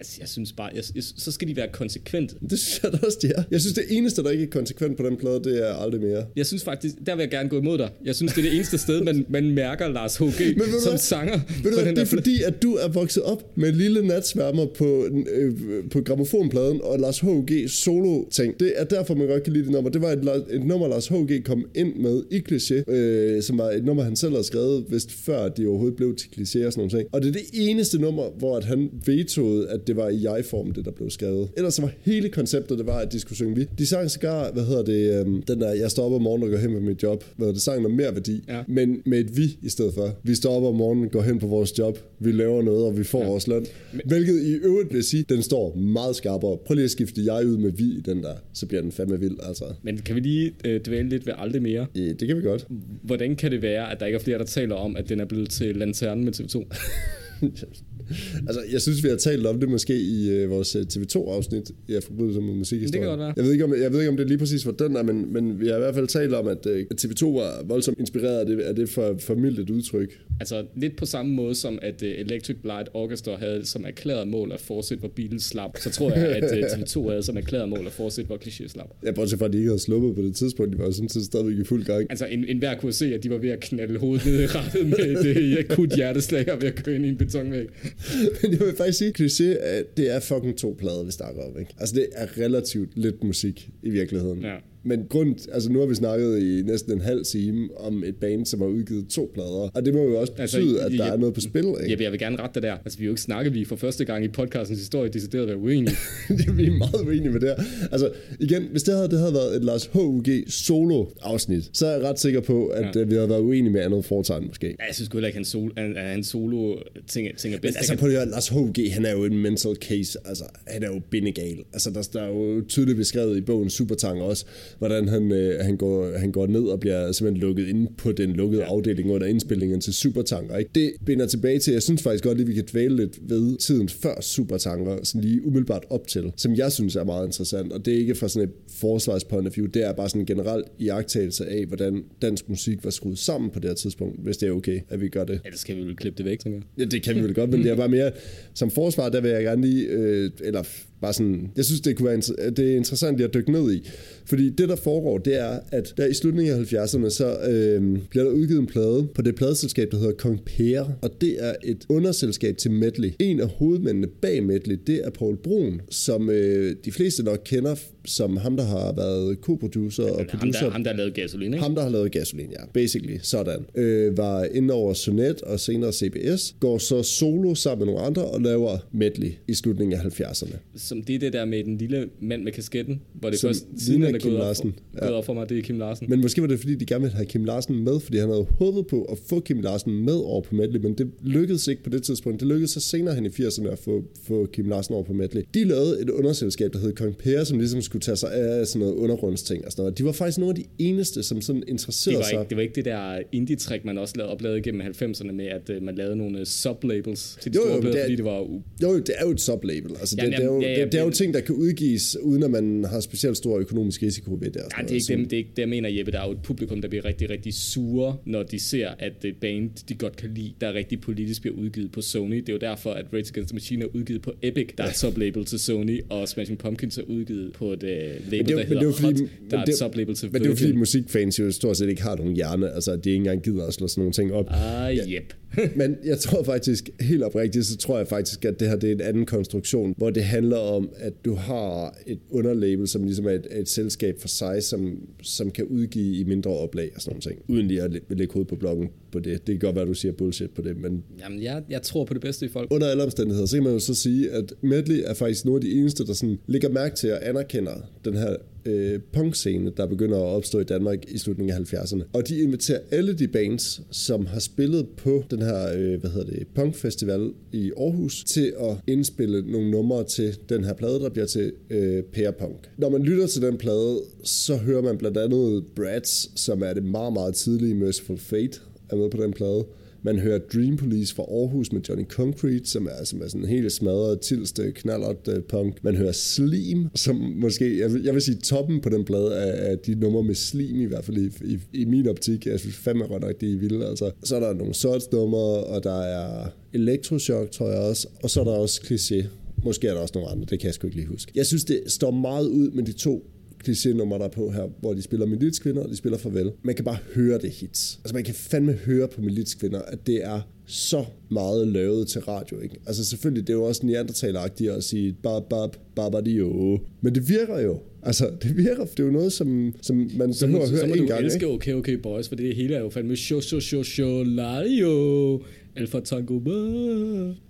S2: Jeg, jeg synes bare, jeg, jeg, så skal de være konsekvente.
S3: Det synes jeg da også, de er. Jeg synes, det eneste, der ikke er konsekvent på den plade, det er aldrig mere.
S2: Jeg synes faktisk, der vil jeg gerne gå imod dig. Jeg synes, det er det eneste sted, man, man mærker Lars H.G.
S3: ved du
S2: som
S3: hvad?
S2: sanger.
S3: Ved du hvad, det er fordi, at du er vokset op med lille natsværmer på, øh, på gramofonpladen og Lars H.G. solo-ting. Det er derfor, man godt kan lide det nummer. Det var et, et nummer, Lars H.G. kom ind med i Cliché, øh, som var et nummer, han selv havde skrevet, vist før de overhovedet blev til Cliché og sådan nogle ting. Og det er det eneste nummer, hvor at han vetoede, at det var i jeg-form, det der blev skrevet. Ellers så var hele konceptet, det var, at de skulle synge vi. De sang sågar, hvad hedder det, øhm, den der, jeg står op om morgenen og går hen på mit job. Hvad hedder det, sang noget mere værdi,
S2: Ja.
S3: men med et vi i stedet for. Vi står op om morgenen, går hen på vores job, vi laver noget, og vi får ja. vores løn. Hvilket i øvrigt vil sige, den står meget skarpere. Prøv lige at skifte jeg ud med vi i den der, så bliver den fandme vild, altså.
S2: Men kan vi lige øh, dvæle lidt ved aldrig mere?
S3: Ja, det kan vi godt.
S2: Hvordan kan det være, at der ikke er flere, der taler om, at den er blevet til Lanterne med TV2?
S3: altså, jeg synes, vi har talt om det måske i øh, vores øh, TV2-afsnit i Forbrydelse mod musikhistorie.
S2: Det kan godt være.
S3: Jeg ved, ikke, om, jeg ved ikke, om det lige præcis var den der, men, men vi har i hvert fald talt om, at, øh, at TV2 var voldsomt inspireret af det, af det for, for mildt udtryk.
S2: Altså lidt på samme måde som at uh, Electric Light Orchestra havde som erklæret mål at fortsætte, hvor Beatles slap, så tror jeg, at uh, TV2 havde som erklæret mål at fortsætte, hvor Cliché slap.
S3: Jeg bortset fra, at de ikke havde sluppet på det tidspunkt. De var jo sådan set stadigvæk i fuld gang.
S2: Altså en, en hver kunne se, at de var ved at knalde hovedet ned i rettet med et uh, akut hjerteslag og ved at køre ind i en betonvæg.
S3: Men jeg vil faktisk sige, kliché, at det er fucking to plader, vi snakker om. Ikke? Altså, det er relativt lidt musik i virkeligheden.
S2: Ja.
S3: Men grund, altså nu har vi snakket i næsten en halv time om et band, som har udgivet to plader. Og det må jo også
S2: Altså,
S3: betyde, at der
S2: jeg-
S3: er noget på spil. Ikke?
S2: Ja, jeg vil gerne rette det der. Altså, vi har jo ikke snakket lige for første gang i podcastens historie, decideret at være uenige.
S3: vi er meget uenige med det her. Altså, igen, hvis det havde, det havde været et Lars H.U.G. solo-afsnit, så er jeg ret sikker på, at
S2: Ja.
S3: ja. vi havde været uenige med andet foretegn måske.
S2: Ja, jeg synes heller ikke, at han solo, at at han solo ting, ting er bedst.
S3: Men altså det her, Lars H.G., han er jo en mental case. Altså, han er jo bindegal. Altså, der, der er jo tydeligt beskrevet i bogen Supertank også, hvordan han, øh, han, går, han går ned og bliver simpelthen lukket inde på den lukkede afdeling under indspillingen til Supertanker. Ikke? Det binder tilbage til, jeg synes faktisk godt, at vi kan dvæle lidt ved tiden før Supertanker, sådan lige umiddelbart op til, som jeg synes er meget interessant, og det er ikke fra sådan et forsvarspoint of view, det er bare sådan en generelt iagtagelse af, hvordan dansk musik var skruet sammen på det her tidspunkt, hvis det er okay, at vi gør det.
S2: Det skal vi vel klippe det væk, tænker jeg.
S3: Ja, det kan vi vel godt, men det er bare mere, som forsvar, der vil jeg gerne lige, øh, eller bare sådan, jeg synes, det kunne være det er interessant at dykke ned i. Fordi det, der foregår, det er, at der i slutningen af 70'erne, så øh, bliver der udgivet en plade på det pladeselskab, der hedder Kong Per, og det er et underselskab til medley. En af hovedmændene bag medley, det er Paul Brun, som øh, de fleste nok kender som ham, der har været co-producer og
S2: Ham
S3: producer.
S2: der, ham, der lavede gasolin, ikke?
S3: Ham, der har lavet gasolin, ja. Basically, sådan. Øh, var inde over Sonet og senere CBS. Går så solo sammen med nogle andre og laver medley i slutningen af 70'erne.
S2: Som det er det der med den lille mand med kasketten, hvor det
S3: Som
S2: først siden er gået op,
S3: Larsen.
S2: for, gået op for mig, det er Kim Larsen.
S3: Men måske var det, fordi de gerne ville have Kim Larsen med, fordi han havde håbet på at få Kim Larsen med over på medley, men det lykkedes ikke på det tidspunkt. Det lykkedes så senere hen i 80'erne at få, få Kim Larsen over på medley. De lavede et underselskab, der hed Kong Per, som ligesom skulle tage sig af sådan noget undergrundsting og sådan noget. De var faktisk nogle af de eneste, som sådan
S2: det
S3: interesserede
S2: var,
S3: sig.
S2: ikke, det var ikke det der indie-trick, man også lavede, oplavede gennem 90'erne med, at uh, man lavede nogle øh, sublabels til de
S3: Jo,
S2: store
S3: jo,
S2: plader,
S3: det er-
S2: fordi det var... u-
S3: Jo, det er jo et sublabel. Altså, det,
S2: Jamen,
S3: det, er jo,
S2: ja, ja,
S3: det, det er jo ting, der kan udgives, uden at man har specielt stor økonomisk risiko ved det.
S2: Nej, det er ikke dem, det er ikke det, jeg mener, Jeppe. Der er jo et publikum, der bliver rigtig, rigtig sure, når de ser, at det band, de godt kan lide, der er rigtig politisk bliver udgivet på Sony. Det er jo derfor, at Rage Against the Machine er udgivet på Epic, der er et sublabel til Sony, og Smashing Pumpkins er udgivet på et uh, label,
S3: Men det, er
S2: der hedder
S3: det er fordi,
S2: Hot, der er et sublabel til
S3: Men det er jo fordi musikfans jo stort set ikke har nogen hjerne, altså de ikke engang gider at slå sådan nogle ting op.
S2: Ah, yep.
S3: Men jeg tror faktisk, helt oprigtigt, så tror jeg faktisk, at det her det er en anden konstruktion, hvor det handler om, at du har et underlabel, som ligesom er et, et selskab for sig, som, som kan udgive i mindre oplag og sådan noget ting, uden lige at læ- lægge hovedet på bloggen på det. Det kan godt være, du siger bullshit på det, men
S2: Jamen, jeg, jeg tror på det bedste i folk.
S3: under alle omstændigheder, så kan man jo så sige, at Medley er faktisk nogle af de eneste, der sådan lægger mærke til og anerkender den her øh, punkscene, der begynder at opstå i Danmark i slutningen af 70'erne. Og de inviterer alle de bands, som har spillet på den her, øh, hvad hedder det, punkfestival i Aarhus, til at indspille nogle numre til den her plade, der bliver til øh, PR Punk. Når man lytter til den plade, så hører man blandt andet Brads, som er det meget, meget tidlige Merciful Fate, er med på den plade. Man hører Dream Police fra Aarhus med Johnny Concrete, som er, som er sådan en helt smadret, tilste, knallert uh, punk. Man hører Slim, som måske, jeg vil, jeg vil sige toppen på den plade af, af de numre med Slim, i hvert fald i, i, i min optik. Jeg synes fandme godt nok, det er vildt. Altså. Så er der nogle sorts numre, og der er Electroshock, tror jeg også. Og så er der også Cliché. Måske er der også nogle andre, det kan jeg sgu ikke lige huske. Jeg synes, det står meget ud med de to kliché-nummer, der er på her, hvor de spiller Militskvinder, og de spiller Farvel. Man kan bare høre det hits. Altså man kan fandme høre på Militskvinder, at det er så meget lavet til radio, ikke? Altså selvfølgelig, det er jo også neandertaleragtigt at sige bab, bab, babadio. Men det virker jo. Altså, det virker, det er jo noget, som, som man
S2: Så
S3: behøver at høre
S2: så må
S3: en
S2: du
S3: gang,
S2: elske
S3: ikke?
S2: Okay Okay Boys, for det hele er jo fandme show, show, show, show, lario, alfa tango, ba.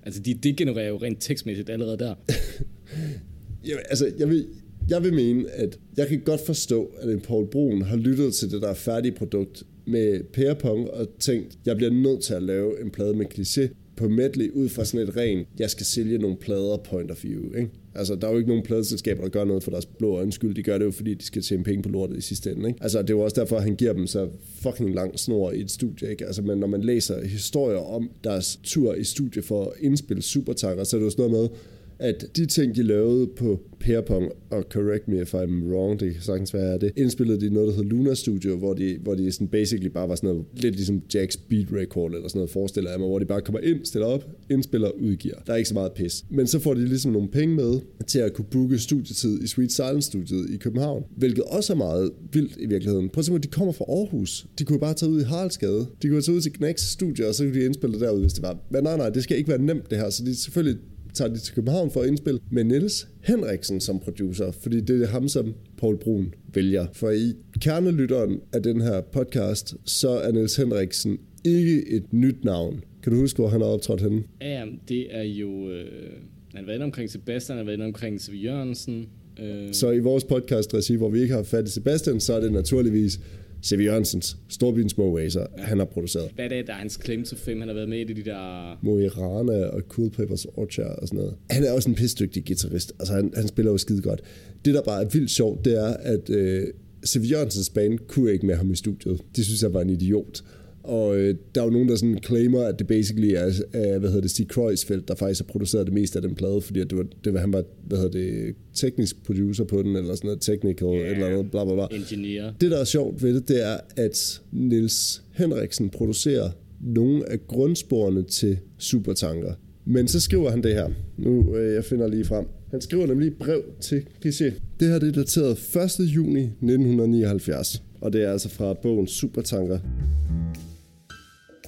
S2: Altså, de degenererer jo rent tekstmæssigt allerede der.
S3: Jamen, altså, jeg vil, jeg vil mene, at jeg kan godt forstå, at en Paul Brun har lyttet til det der færdige produkt med Per Pong og tænkt, jeg bliver nødt til at lave en plade med kliché på medley ud fra sådan et rent, jeg skal sælge nogle plader point of view, ikke? Altså, der er jo ikke nogen pladeselskaber, der gør noget for deres blå øjens skyld. De gør det jo, fordi de skal tjene penge på lortet i sidste ende, ikke? Altså, det er jo også derfor, at han giver dem så fucking lang snor i et studie, ikke? Altså, men når man læser historier om deres tur i studie for at indspille Supertanker, så er det jo sådan noget med, at de ting, de lavede på Perpong, og correct me if I'm wrong, det kan sagtens være det, indspillede de noget, der hedder Luna Studio, hvor de, hvor de sådan basically bare var sådan noget, lidt ligesom Jack's Beat Record, eller sådan noget, forestiller jeg mig, hvor de bare kommer ind, stiller op, indspiller, udgiver. Der er ikke så meget pis. Men så får de ligesom nogle penge med til at kunne booke studietid i Sweet Silence Studiet i København, hvilket også er meget vildt i virkeligheden. Prøv at se, de kommer fra Aarhus. De kunne bare tage ud i Haraldsgade. De kunne tage ud til Knacks studie, og så kunne de indspille det derude, hvis det var. Men nej, nej, det skal ikke være nemt det her, så de selvfølgelig tager de til København for at indspille med Niels Henriksen som producer, fordi det er ham, som Paul Brun vælger. For i kernelytteren af den her podcast, så er Niels Henriksen ikke et nyt navn. Kan du huske, hvor han har optrådt henne?
S2: Ja, det er jo... Øh, han har været omkring Sebastian, han har været inde omkring Seve Jørgensen. Øh,
S3: Så i vores podcast hvor vi ikke har fat i Sebastian, så er det naturligvis C.V. Jørgensens Storbyens Små Racer, han har produceret.
S2: hvad er det, der er hans claim to fame? Han har været med i det, de der...
S3: Moirana og Cool Papers Orchard og sådan noget. Han er også en pisdygtig guitarist. Altså, han, han spiller jo skide godt. Det, der bare er vildt sjovt, det er, at øh, Siv Jørgensens band kunne ikke med ham i studiet. De synes, jeg var en idiot. Og øh, der er jo nogen, der sådan claimer, at det basically er, er hvad hedder det, Steve Kreuzfeldt, der faktisk har produceret det meste af den plade, fordi at det var, det var, han var, hvad hedder det, teknisk producer på den, eller sådan noget, technical, yeah. eller noget, bla bla bla.
S2: Engineer.
S3: Det, der er sjovt ved det, det er, at Nils Henriksen producerer nogle af grundsporene til Supertanker. Men så skriver han det her. Nu, øh, jeg finder lige frem. Han skriver nemlig et brev til Cliché. Det her det er dateret 1. juni 1979, og det er altså fra bogen Supertanker.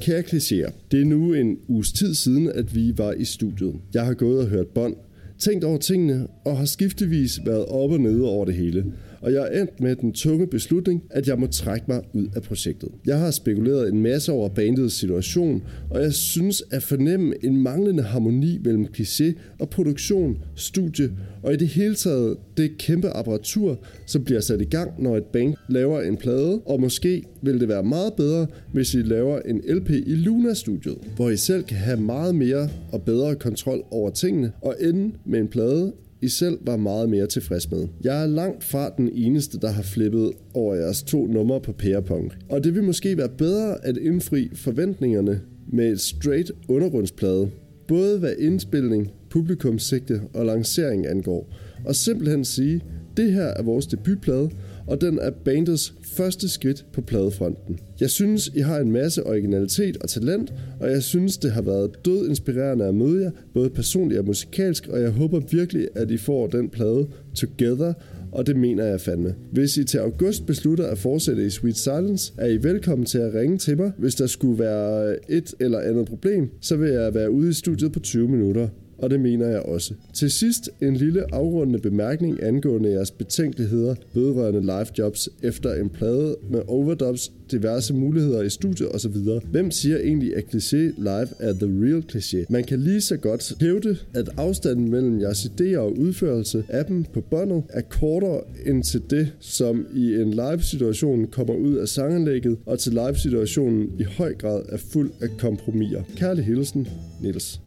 S3: Kære klichéer, det er nu en uges tid siden, at vi var i studiet. Jeg har gået og hørt bånd, tænkt over tingene og har skiftevis været op og nede over det hele. Og jeg er endt med den tunge beslutning, at jeg må trække mig ud af projektet. Jeg har spekuleret en masse over bandets situation, og jeg synes at fornemme en manglende harmoni mellem kliché og produktion, studie og i det hele taget det kæmpe apparatur, som bliver sat i gang, når et band laver en plade, og måske vil det være meget bedre, hvis I laver en LP i Luna-studiet, hvor I selv kan have meget mere og bedre kontrol over tingene, og ende med en plade, i selv var meget mere tilfreds med. Jeg er langt fra den eneste, der har flippet over jeres to numre på Pærepunk. og det vil måske være bedre at indfri forventningerne med et straight undergrundsplade, både hvad indspilning, publikumssigte og lancering angår, og simpelthen sige, det her er vores debutplade, og den er bandets første skridt på pladefronten. Jeg synes, I har en masse originalitet og talent, og jeg synes, det har været død inspirerende at møde jer, både personligt og musikalsk, og jeg håber virkelig, at I får den plade together, og det mener jeg fandme. Hvis I til august beslutter at fortsætte i Sweet Silence, er I velkommen til at ringe til mig. Hvis der skulle være et eller andet problem, så vil jeg være ude i studiet på 20 minutter og det mener jeg også. Til sidst en lille afrundende bemærkning angående jeres betænkeligheder vedrørende live jobs efter en plade med overdubs, diverse muligheder i studiet osv. Hvem siger egentlig, at cliché live er the real cliché? Man kan lige så godt hævde, at afstanden mellem jeres idéer og udførelse af dem på båndet er kortere end til det, som i en live-situation kommer ud af sanganlægget, og til live-situationen i høj grad er fuld af kompromiser. Kærlig hilsen, Niels.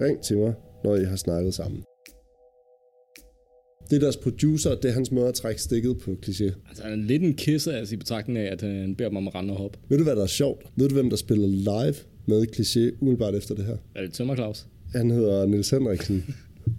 S3: Ring til mig, når I har snakket sammen. Det er deres producer, det er hans måde at trække stikket på kliché.
S2: Altså, han er lidt en kisser, altså i betragtning af, at han beder mig om at rende og hoppe.
S3: Ved du, hvad der er sjovt? Ved du, hvem der spiller live med kliché umiddelbart efter det her?
S2: Er det Tømmer Claus?
S3: Han hedder Nils Henriksen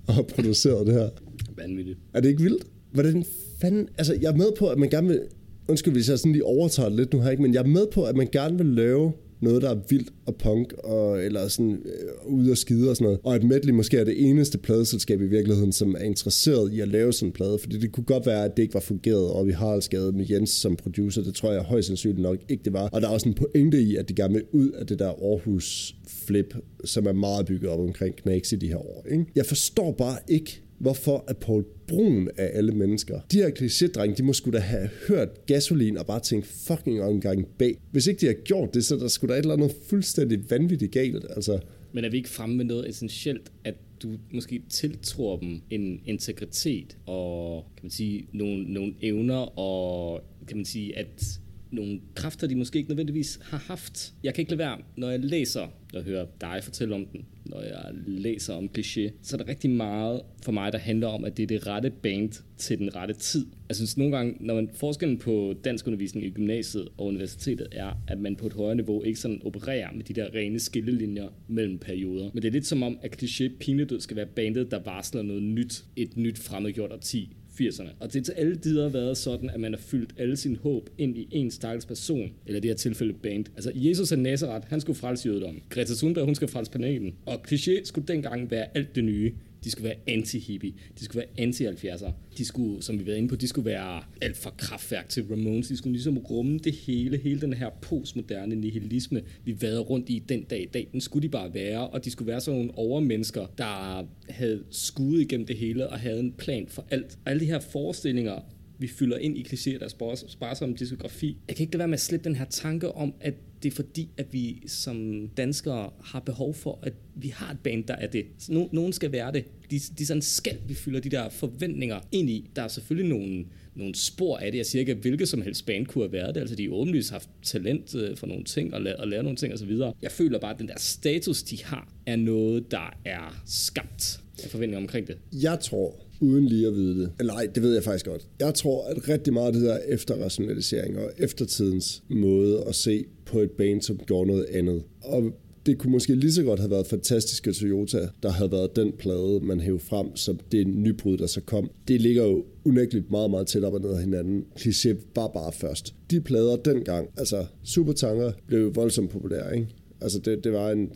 S3: og har produceret det her.
S2: Vanvittigt.
S3: Er det ikke vildt? Hvordan fanden... Altså, jeg er med på, at man gerne vil... Undskyld, hvis jeg sådan lige overtager det lidt nu her, ikke? Men jeg er med på, at man gerne vil lave noget, der er vildt og punk, og, eller sådan øh, ude og skide og sådan noget. Og at Medley måske er det eneste pladeselskab i virkeligheden, som er interesseret i at lave sådan en plade, fordi det kunne godt være, at det ikke var fungeret, og vi har Haraldsgade med Jens som producer, det tror jeg højst sandsynligt nok ikke det var. Og der er også en pointe i, at det gerne vil ud af det der Aarhus flip, som er meget bygget op omkring Knacks i de her år. Ikke? Jeg forstår bare ikke, hvorfor at Paul Brun af alle mennesker, de her klichédrenge, de må skulle da have hørt gasolin og bare tænkt fucking omgang bag. Hvis ikke de har gjort det, så der skulle der et eller andet fuldstændig vanvittigt galt. Altså,
S2: Men er vi ikke fremme med noget essentielt, at du måske tiltror dem en integritet og kan man sige nogle, nogle evner og kan man sige at nogle kræfter, de måske ikke nødvendigvis har haft. Jeg kan ikke lade være, når jeg læser og hører dig fortælle om den, når jeg læser om kliché, så er der rigtig meget for mig, der handler om, at det er det rette band til den rette tid. Jeg synes nogle gange, når man forskellen på dansk undervisning i gymnasiet og universitetet er, at man på et højere niveau ikke sådan opererer med de der rene skillelinjer mellem perioder. Men det er lidt som om, at kliché pinedød skal være bandet, der varsler noget nyt, et nyt fremmedgjort årti 80'erne. Og det til alle tider været sådan, at man har fyldt alle sin håb ind i en stakkels person, eller det her tilfælde band. Altså Jesus af Nazareth, han skulle frelse jødedommen. Greta Thunberg, hun skal frelse planeten. Og kliché skulle dengang være alt det nye. De skulle være anti-hippie. De skulle være anti-70'er. De skulle, som vi var inde på, de skulle være alt fra kraftværk til Ramones. De skulle ligesom rumme det hele, hele den her postmoderne nihilisme, vi vader rundt i den dag i dag. Den skulle de bare være, og de skulle være sådan nogle overmennesker, der havde skudt igennem det hele og havde en plan for alt. Og alle de her forestillinger, vi fylder ind i klichéer, der sparsomme diskografi. Jeg kan ikke lade være med at slippe den her tanke om, at det er fordi, at vi som danskere har behov for, at vi har et band, der er det. Så no, nogen skal være det. De, de sådan skal, vi fylder de der forventninger ind i. Der er selvfølgelig nogle, nogle spor af det. Jeg siger ikke, at hvilket som helst band kunne have været det. Altså, de har åbenlyst haft talent øh, for nogle ting og, la- og lære nogle ting osv. Jeg føler bare, at den der status, de har, er noget, der er skabt af forventninger omkring det.
S3: Jeg tror, uden lige at vide det. Eller nej, det ved jeg faktisk godt. Jeg tror, at rigtig meget af det der efterrationalisering og eftertidens måde at se på et band, som gjorde noget andet. Og det kunne måske lige så godt have været fantastiske Toyota, der havde været den plade, man hævde frem som det nybrud, der så kom. Det ligger jo unægteligt meget, meget tæt op og ned af hinanden. Cliché var bare først. De plader dengang, altså Supertanker, blev jo voldsomt populære, ikke? Altså det, det var en,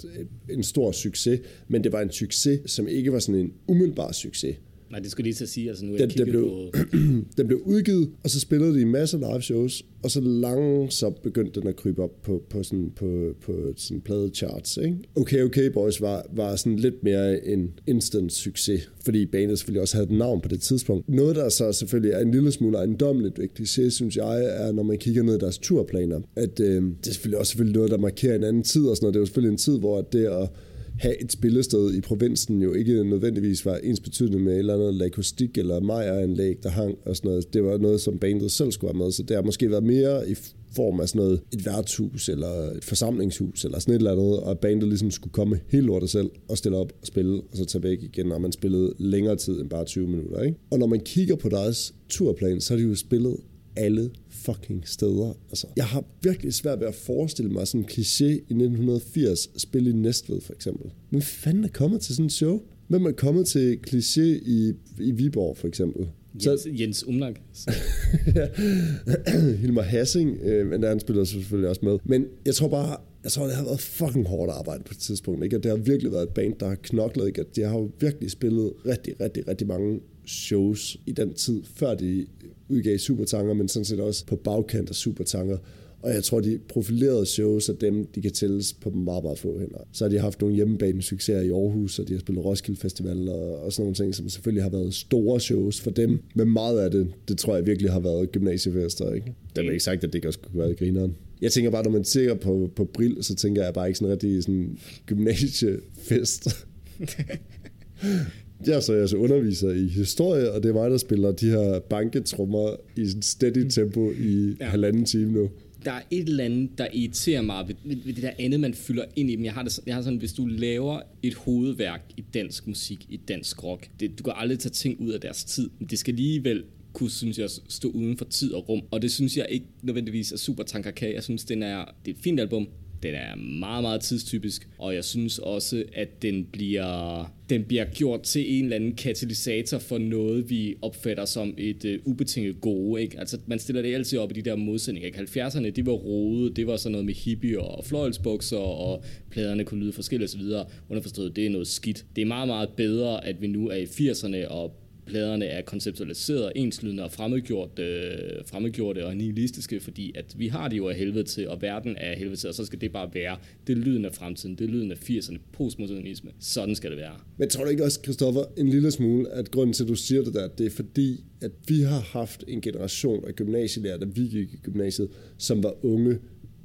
S3: en stor succes, men det var en succes, som ikke var sådan en umiddelbar succes.
S2: Nej, det skulle lige at sige, altså nu er
S3: Den, den, blev,
S2: på...
S3: den blev udgivet, og så spillede de en masse live shows, og så langsomt begyndte den at krybe op på, på, sådan, på, på sådan pladecharts. Ikke? Okay Okay Boys var, var sådan lidt mere en instant succes, fordi bandet selvfølgelig også havde et navn på det tidspunkt. Noget, der så selvfølgelig er en lille smule ejendommeligt vigtigt, synes jeg, er, når man kigger ned i deres turplaner, at øh, det er selvfølgelig også selvfølgelig noget, der markerer en anden tid og sådan noget. Det er jo selvfølgelig en tid, hvor det at have et spillested i provinsen jo ikke nødvendigvis var ens betydende med et eller andet lakustik eller mejeranlæg, der hang og sådan noget. Det var noget, som bandet selv skulle have med, så det har måske været mere i form af sådan noget, et værtshus eller et forsamlingshus eller sådan et eller andet, og bandet ligesom skulle komme helt lortet selv og stille op og spille, og så tage væk igen, når man spillede længere tid end bare 20 minutter. Ikke? Og når man kigger på deres turplan, så har de jo spillet alle fucking steder. Altså, jeg har virkelig svært ved at forestille mig sådan en kliché i 1980 spille i Næstved for eksempel. Men fanden er kommet til sådan en show? Hvem er kommet til kliché i, i Viborg for eksempel?
S2: Jens, Jens Umlang.
S3: Hilmar Hassing, øh, men der han spiller selvfølgelig også med. Men jeg tror bare, jeg tror, det har været fucking hårdt arbejde på et tidspunkt. Ikke? At det har virkelig været et band, der har knoklet. Ikke? At de har jo virkelig spillet rigtig, rigtig, rigtig mange shows i den tid, før de udgav Supertanker, men sådan set også på bagkant af Supertanker. Og jeg tror, de profilerede shows af dem, de kan tælles på meget, meget få hænder. Så har de haft nogle hjemmebane succeser i Aarhus, og de har spillet Roskilde Festival og, og sådan nogle ting, som selvfølgelig har været store shows for dem. Men meget af det, det tror jeg virkelig har været gymnasiefester. Ikke? Det er ikke sagt, at det ikke også kunne være grineren. Jeg tænker bare, når man ser på, på Brill, så tænker jeg bare ikke sådan rigtig sådan gymnasiefest. Jeg er så jeg så underviser i historie, og det er mig, der spiller de her banketrummer i sådan steady tempo i ja. halvanden time nu.
S2: Der er et eller andet, der irriterer mig ved, ved, ved det der andet, man fylder ind i dem. Jeg har, det, jeg har sådan, hvis du laver et hovedværk i dansk musik, i dansk rock, det, du kan aldrig tage ting ud af deres tid, men det skal alligevel kunne, synes jeg, stå uden for tid og rum. Og det synes jeg ikke nødvendigvis er super tanker kan. Jeg synes, den er, det er et fint album. Den er meget, meget tidstypisk, og jeg synes også, at den bliver, den bliver gjort til en eller anden katalysator for noget, vi opfatter som et øh, ubetinget gode. Ikke? Altså, man stiller det altid op i de der modsætninger. Ikke? 70'erne, det var rode, det var sådan noget med hippie og fløjelsbukser, og pladerne kunne lyde forskelligt osv. Underforstået, det er noget skidt. Det er meget, meget bedre, at vi nu er i 80'erne, og pladerne er konceptualiseret, enslydende og fremmedgjort, øh, fremmedgjorte og nihilistiske, fordi at vi har det jo af helvede til, og verden er af helvede til, og så skal det bare være. Det er lyden af fremtiden, det er lyden af 80'erne, postmodernisme. Sådan skal det være.
S3: Men tror du ikke også, Christoffer, en lille smule, at grunden til, at du siger det der, det er fordi, at vi har haft en generation af gymnasielærer, der vi gik i gymnasiet, som var unge,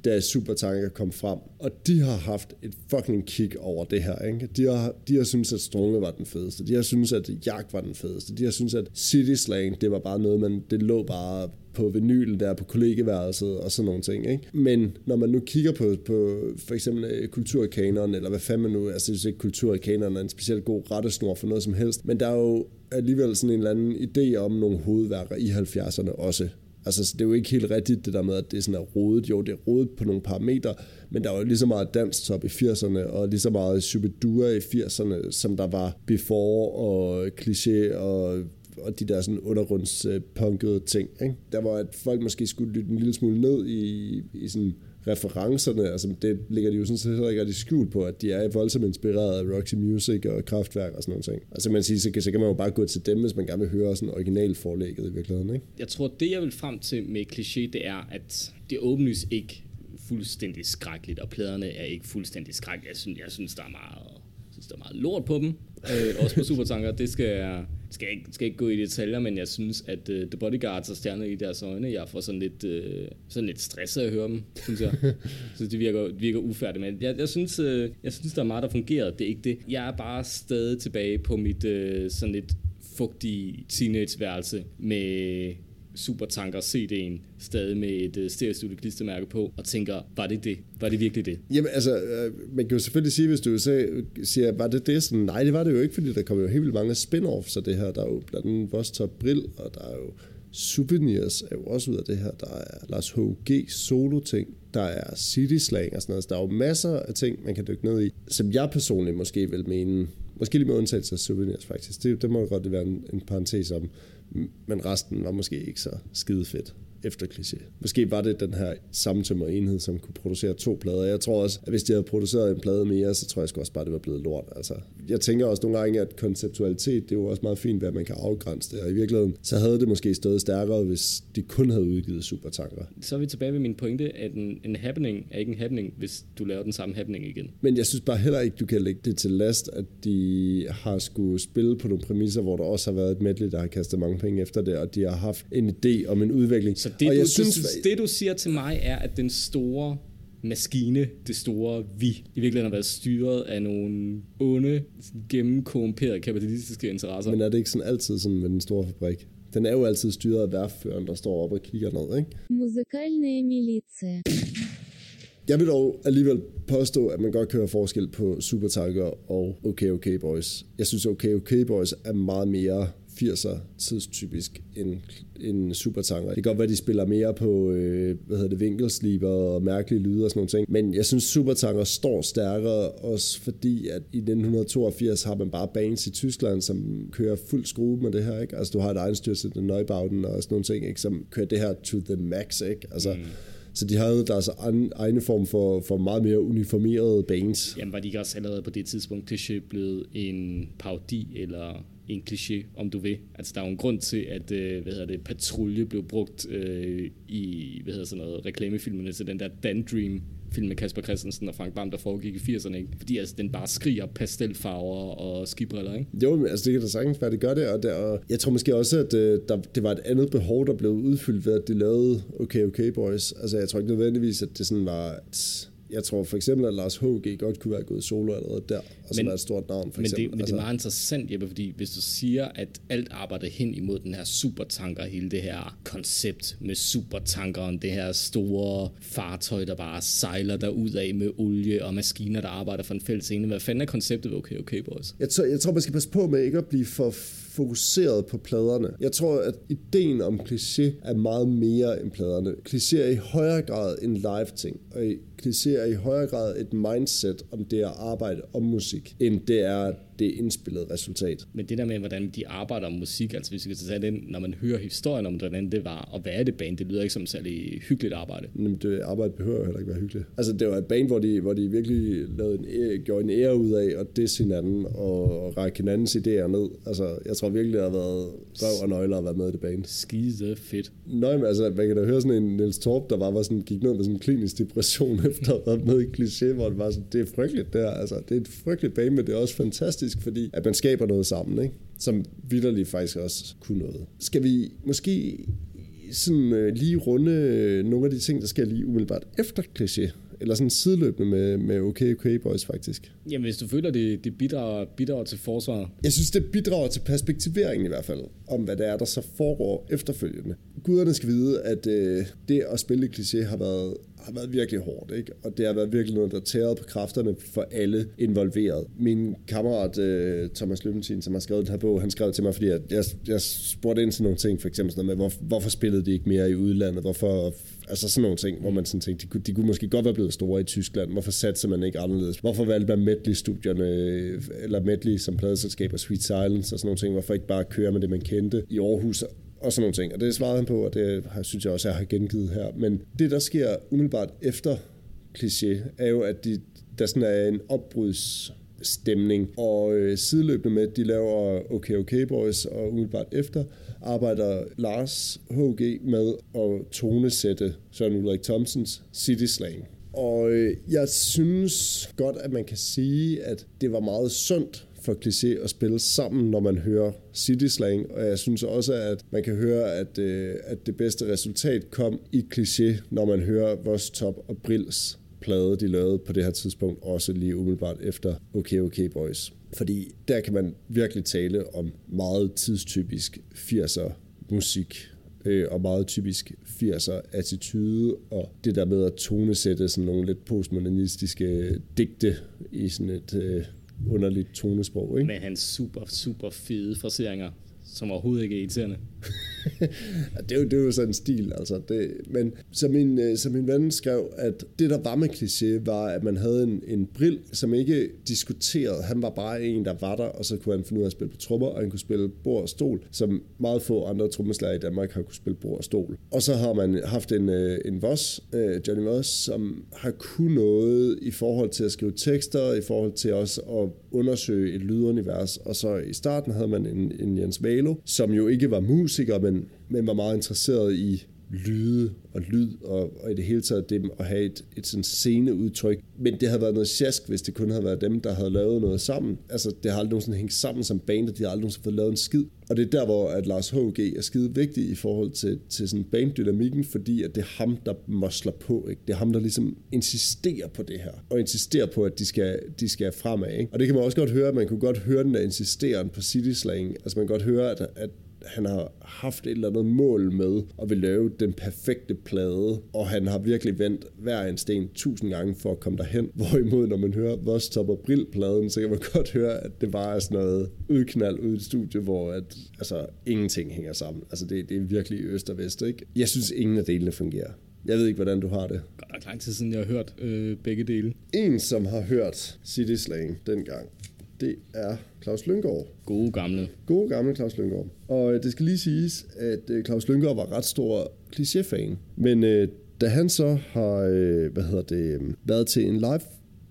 S3: da Supertanker kom frem. Og de har haft et fucking kick over det her. Ikke? De, har, de har syntes, at Strunge var den fedeste. De har syntes, at Jagt var den fedeste. De har syntes, at City Slang, det var bare noget, man, det lå bare på vinyl der på kollegeværelset og sådan nogle ting. Ikke? Men når man nu kigger på, på for eksempel øh, kulturkanonen, eller hvad fanden man nu, altså jeg synes ikke kulturkanonen er en specielt god rettesnor for noget som helst, men der er jo alligevel sådan en eller anden idé om nogle hovedværker i 70'erne også. Altså, det er jo ikke helt rigtigt det der med, at det er sådan er rodet. Jo, det er rodet på nogle parametre, men der var jo lige så meget danstop i 80'erne, og lige så meget Superdura i 80'erne, som der var Before og Cliché og og de der sådan undergrundspunkede øh, ting. Ikke? Der var, at folk måske skulle lytte en lille smule ned i, i sådan referencerne, altså det ligger de jo sådan set heller ikke rigtig skjult på, at de er voldsomt inspireret af Roxy Music og Kraftværk og sådan noget ting. Altså man siger, så kan, så kan man jo bare gå til dem, hvis man gerne vil høre sådan originalforlægget i virkeligheden, ikke?
S2: Jeg tror, det jeg vil frem til med kliché, det er, at det åbenlyst ikke fuldstændig skrækkeligt, og pladerne er ikke fuldstændig skrækkelige. Jeg synes, jeg synes der er meget, synes, der er meget lort på dem, øh, også på Supertanker. Det skal jeg, skal ikke, skal ikke gå i detaljer, men jeg synes, at uh, The Bodyguards og stjerner i deres øjne, jeg får sådan lidt, uh, sådan lidt stresset at høre dem, synes jeg. så det virker, virker ufærdigt, men jeg, jeg, synes, uh, jeg synes, der er meget, der fungerer. Det er ikke det. Jeg er bare stadig tilbage på mit uh, sådan lidt fugtige teenageværelse med Supertanker CD'en, stadig med et øh, uh, stereostudio klistermærke på, og tænker, var det det? Var det virkelig det?
S3: Jamen altså, øh, man kan jo selvfølgelig sige, hvis du så siger, var det det? Sådan, nej, det var det jo ikke, fordi der kommer jo helt vildt mange spin-offs af det her. Der er jo blandt andet Vores Top Brill, og der er jo Souvenirs er jo også ud af det her. Der er Lars H.G. solo-ting, der er City Slang og sådan noget. Så der er jo masser af ting, man kan dykke ned i, som jeg personligt måske vil mene, måske lige med undtagelse af Souvenirs faktisk. Det, det må godt være en, en parentes om, men resten var måske ikke så skide fedt efter kliché. Måske var det den her samtømmer enhed, som kunne producere to plader. Jeg tror også, at hvis de havde produceret en plade mere, så tror jeg også bare, det var blevet lort. Altså, jeg tænker også nogle gange, at konceptualitet, det er jo også meget fint, at man kan afgrænse det. Og i virkeligheden, så havde det måske stået stærkere, hvis de kun havde udgivet supertanker.
S2: Så er vi tilbage ved min pointe, at en, en happening er ikke en happening, hvis du laver den samme happening igen.
S3: Men jeg synes bare heller ikke, du kan lægge det til last, at de har skulle spille på nogle præmisser, hvor der også har været et medley, der har kastet mange penge efter det, og de har haft en idé om en udvikling.
S2: Så så
S3: det,
S2: du, synes, du, det, du siger til mig, er, at den store maskine, det store vi, i virkeligheden har været styret af nogle onde, gennemkorrumperede kapitalistiske interesser.
S3: Men er det ikke sådan altid sådan med den store fabrik? Den er jo altid styret af værføren, der står op og kigger ned, ikke?
S1: Musikalne militia.
S3: Jeg vil dog alligevel påstå, at man godt kan høre forskel på Supertanker og Okay Okay Boys. Jeg synes, Okay Okay Boys er meget mere 80'er tidstypisk end, end Supertanker. Det kan godt være, at de spiller mere på øh, hvad hedder det, vinkelsliber og mærkelige lyde og sådan nogle ting. Men jeg synes, Supertanker står stærkere, også fordi at i 1982 har man bare bands i Tyskland, som kører fuld skrue med det her. Ikke? Altså du har et egenstyrelse, den Neubauten og sådan nogle ting, ikke? som kører det her to the max. Ikke? Altså, mm. Så de havde deres egne form for, for meget mere uniformerede bands.
S2: Jamen var de ikke også allerede på det tidspunkt kliché blevet en parodi eller en kliché, om du vil. Altså der er jo en grund til, at øh, hvad hedder det, patrulje blev brugt øh, i hvad hedder sådan noget, reklamefilmene til den der Dan Dream film med Kasper Christensen og Frank Bam, der foregik i 80'erne, ikke? Fordi altså, den bare skriger pastelfarver og skibriller, ikke?
S3: Jo, altså, det kan da sagtens være, det gør det, og, der, og jeg tror måske også, at øh, der, det var et andet behov, der blev udfyldt ved, at de lavede Okay Okay Boys. Altså, jeg tror ikke nødvendigvis, at det sådan var et jeg tror for eksempel, at Lars H.G. godt kunne være gået solo allerede der, og så være et stort navn for
S2: men
S3: eksempel.
S2: Det, men altså. det er meget interessant, Jeppe, fordi hvis du siger, at alt arbejder hen imod den her supertanker, hele det her koncept med supertankeren, det her store fartøj, der bare sejler derud af med olie og maskiner, der arbejder for en fælles scene. Hvad fanden er konceptet ved Okay Okay Boys?
S3: Jeg tror, jeg tror, man skal passe på med ikke at blive for fokuseret på pladerne. Jeg tror, at ideen om kliché er meget mere end pladerne. Kliché er i højere grad en live-ting, og kliché er i højere grad et mindset om det at arbejde om musik, end det er det indspillede resultat.
S2: Men det der med, hvordan de arbejder om musik, altså hvis vi skal tage den, når man hører historien om, hvordan det var at være det band, det lyder ikke som særlig hyggeligt arbejde.
S3: Men det arbejde behøver heller ikke være hyggeligt. Altså det var et band, hvor de, hvor de virkelig lavede en, gjorde en ære ud af at disse hinanden og række hinandens idéer ned. Altså jeg tror virkelig, det har været røv og nøgler at være med i det band.
S2: Skide fedt.
S3: Nøj, men altså man kan da høre sådan en Niels Torp, der var, var sådan, gik ned med sådan en klinisk depression efter at have været med i kliché, hvor det var sådan, det er frygteligt der. Altså det er et frygteligt band, men det er også fantastisk fantastisk, fordi at man skaber noget sammen, ikke? som vidderligt faktisk også kunne noget. Skal vi måske sådan øh, lige runde øh, nogle af de ting, der sker lige umiddelbart efter kliché? Eller sådan sideløbende med, med OK OK Boys faktisk?
S2: Jamen hvis du føler, det, det bidrager, bidrager til forsvaret?
S3: Jeg synes, det bidrager til perspektiveringen i hvert fald, om hvad det er, der så foregår efterfølgende. Guderne skal vide, at øh, det at spille kliché har været har været virkelig hårdt, ikke? og det har været virkelig noget, der tæret på kræfterne for alle involveret. Min kammerat øh, Thomas Løbentin, som har skrevet den her bog, han skrev til mig, fordi jeg, jeg, jeg spurgte ind til nogle ting, for eksempel sådan noget med, hvor, hvorfor spillede de ikke mere i udlandet, hvorfor Altså sådan nogle ting, hvor man sådan tænkte, de kunne, de kunne måske godt være blevet store i Tyskland. Hvorfor satte man ikke anderledes? Hvorfor valgte man Medley-studierne, øh, eller Medley som pladeselskaber, Sweet Silence og sådan nogle ting? Hvorfor ikke bare køre med det, man kendte i Aarhus? Og sådan nogle ting. Og det svarede han på, og det synes jeg også, jeg har gengivet her. Men det, der sker umiddelbart efter kliché, er jo, at de, der sådan er en opbrudsstemning, og øh, sideløbende med, at de laver OK OK Boys, og umiddelbart efter, arbejder Lars H.G. med at tonesætte Søren Ulrik Thomsens City Slang. Og øh, jeg synes godt, at man kan sige, at det var meget sundt for kliché at spille sammen, når man hører City Slang, og jeg synes også, at man kan høre, at, øh, at det bedste resultat kom i kliché, når man hører Vores Top og Brils plade, de lavede på det her tidspunkt, også lige umiddelbart efter OK OK Boys. Fordi der kan man virkelig tale om meget tidstypisk 80'er musik, øh, og meget typisk 80'er attitude, og det der med at tonesætte sådan nogle lidt postmodernistiske digte i sådan et øh, underligt tonesprog. Ikke?
S2: Med hans super, super fede fraseringer, som overhovedet ikke er irriterende.
S3: Det, er jo, det er jo sådan en stil, altså. Det, men som min, øh, som min ven skrev, at det, der var med kliché, var, at man havde en, en brill, som ikke diskuterede. Han var bare en, der var der, og så kunne han finde ud af at spille på trommer, og han kunne spille bord og stol, som meget få andre trommeslager i Danmark har kunne spille bord og stol. Og så har man haft en, øh, en Voss, øh, Johnny Voss, som har kunnet noget i forhold til at skrive tekster, i forhold til også at undersøge et lydunivers. Og så i starten havde man en, en Jens Valo, som jo ikke var musiker, men, men var meget interesseret i lyde og lyd, og, og i det hele taget dem at have et, et sådan sceneudtryk. Men det havde været noget sjask, hvis det kun havde været dem, der havde lavet noget sammen. Altså, det har aldrig nogensinde hængt sammen som band, og de har aldrig nogensinde fået lavet en skid. Og det er der, hvor at Lars H.G. er skide vigtig i forhold til, til sådan banddynamikken, fordi at det er ham, der mosler på. Ikke? Det er ham, der ligesom insisterer på det her, og insisterer på, at de skal, de skal fremad. Ikke? Og det kan man også godt høre, man kunne godt høre den der insisteren på City Slang. Altså man kan godt høre, at, at han har haft et eller andet mål med at vil lave den perfekte plade, og han har virkelig vendt hver en sten tusind gange for at komme derhen. Hvorimod, når man hører Voss Top og Brill-pladen, så kan man godt høre, at det bare er sådan noget udknald ud i et studie, hvor at, altså, ingenting hænger sammen. Altså, det, det er virkelig øst og vest, ikke? Jeg synes, ingen af delene fungerer. Jeg ved ikke, hvordan du har det.
S2: Godt nok lang tid siden, jeg har hørt øh, begge dele.
S3: En, som har hørt City Slang dengang, det er Claus Lyngård.
S2: Gode gamle.
S3: Gode gamle Claus Lyngård. Og øh, det skal lige siges, at øh, Claus Lyngård var ret stor klichéfan. Men øh, da han så har, øh, hvad hedder det, øh, været til en live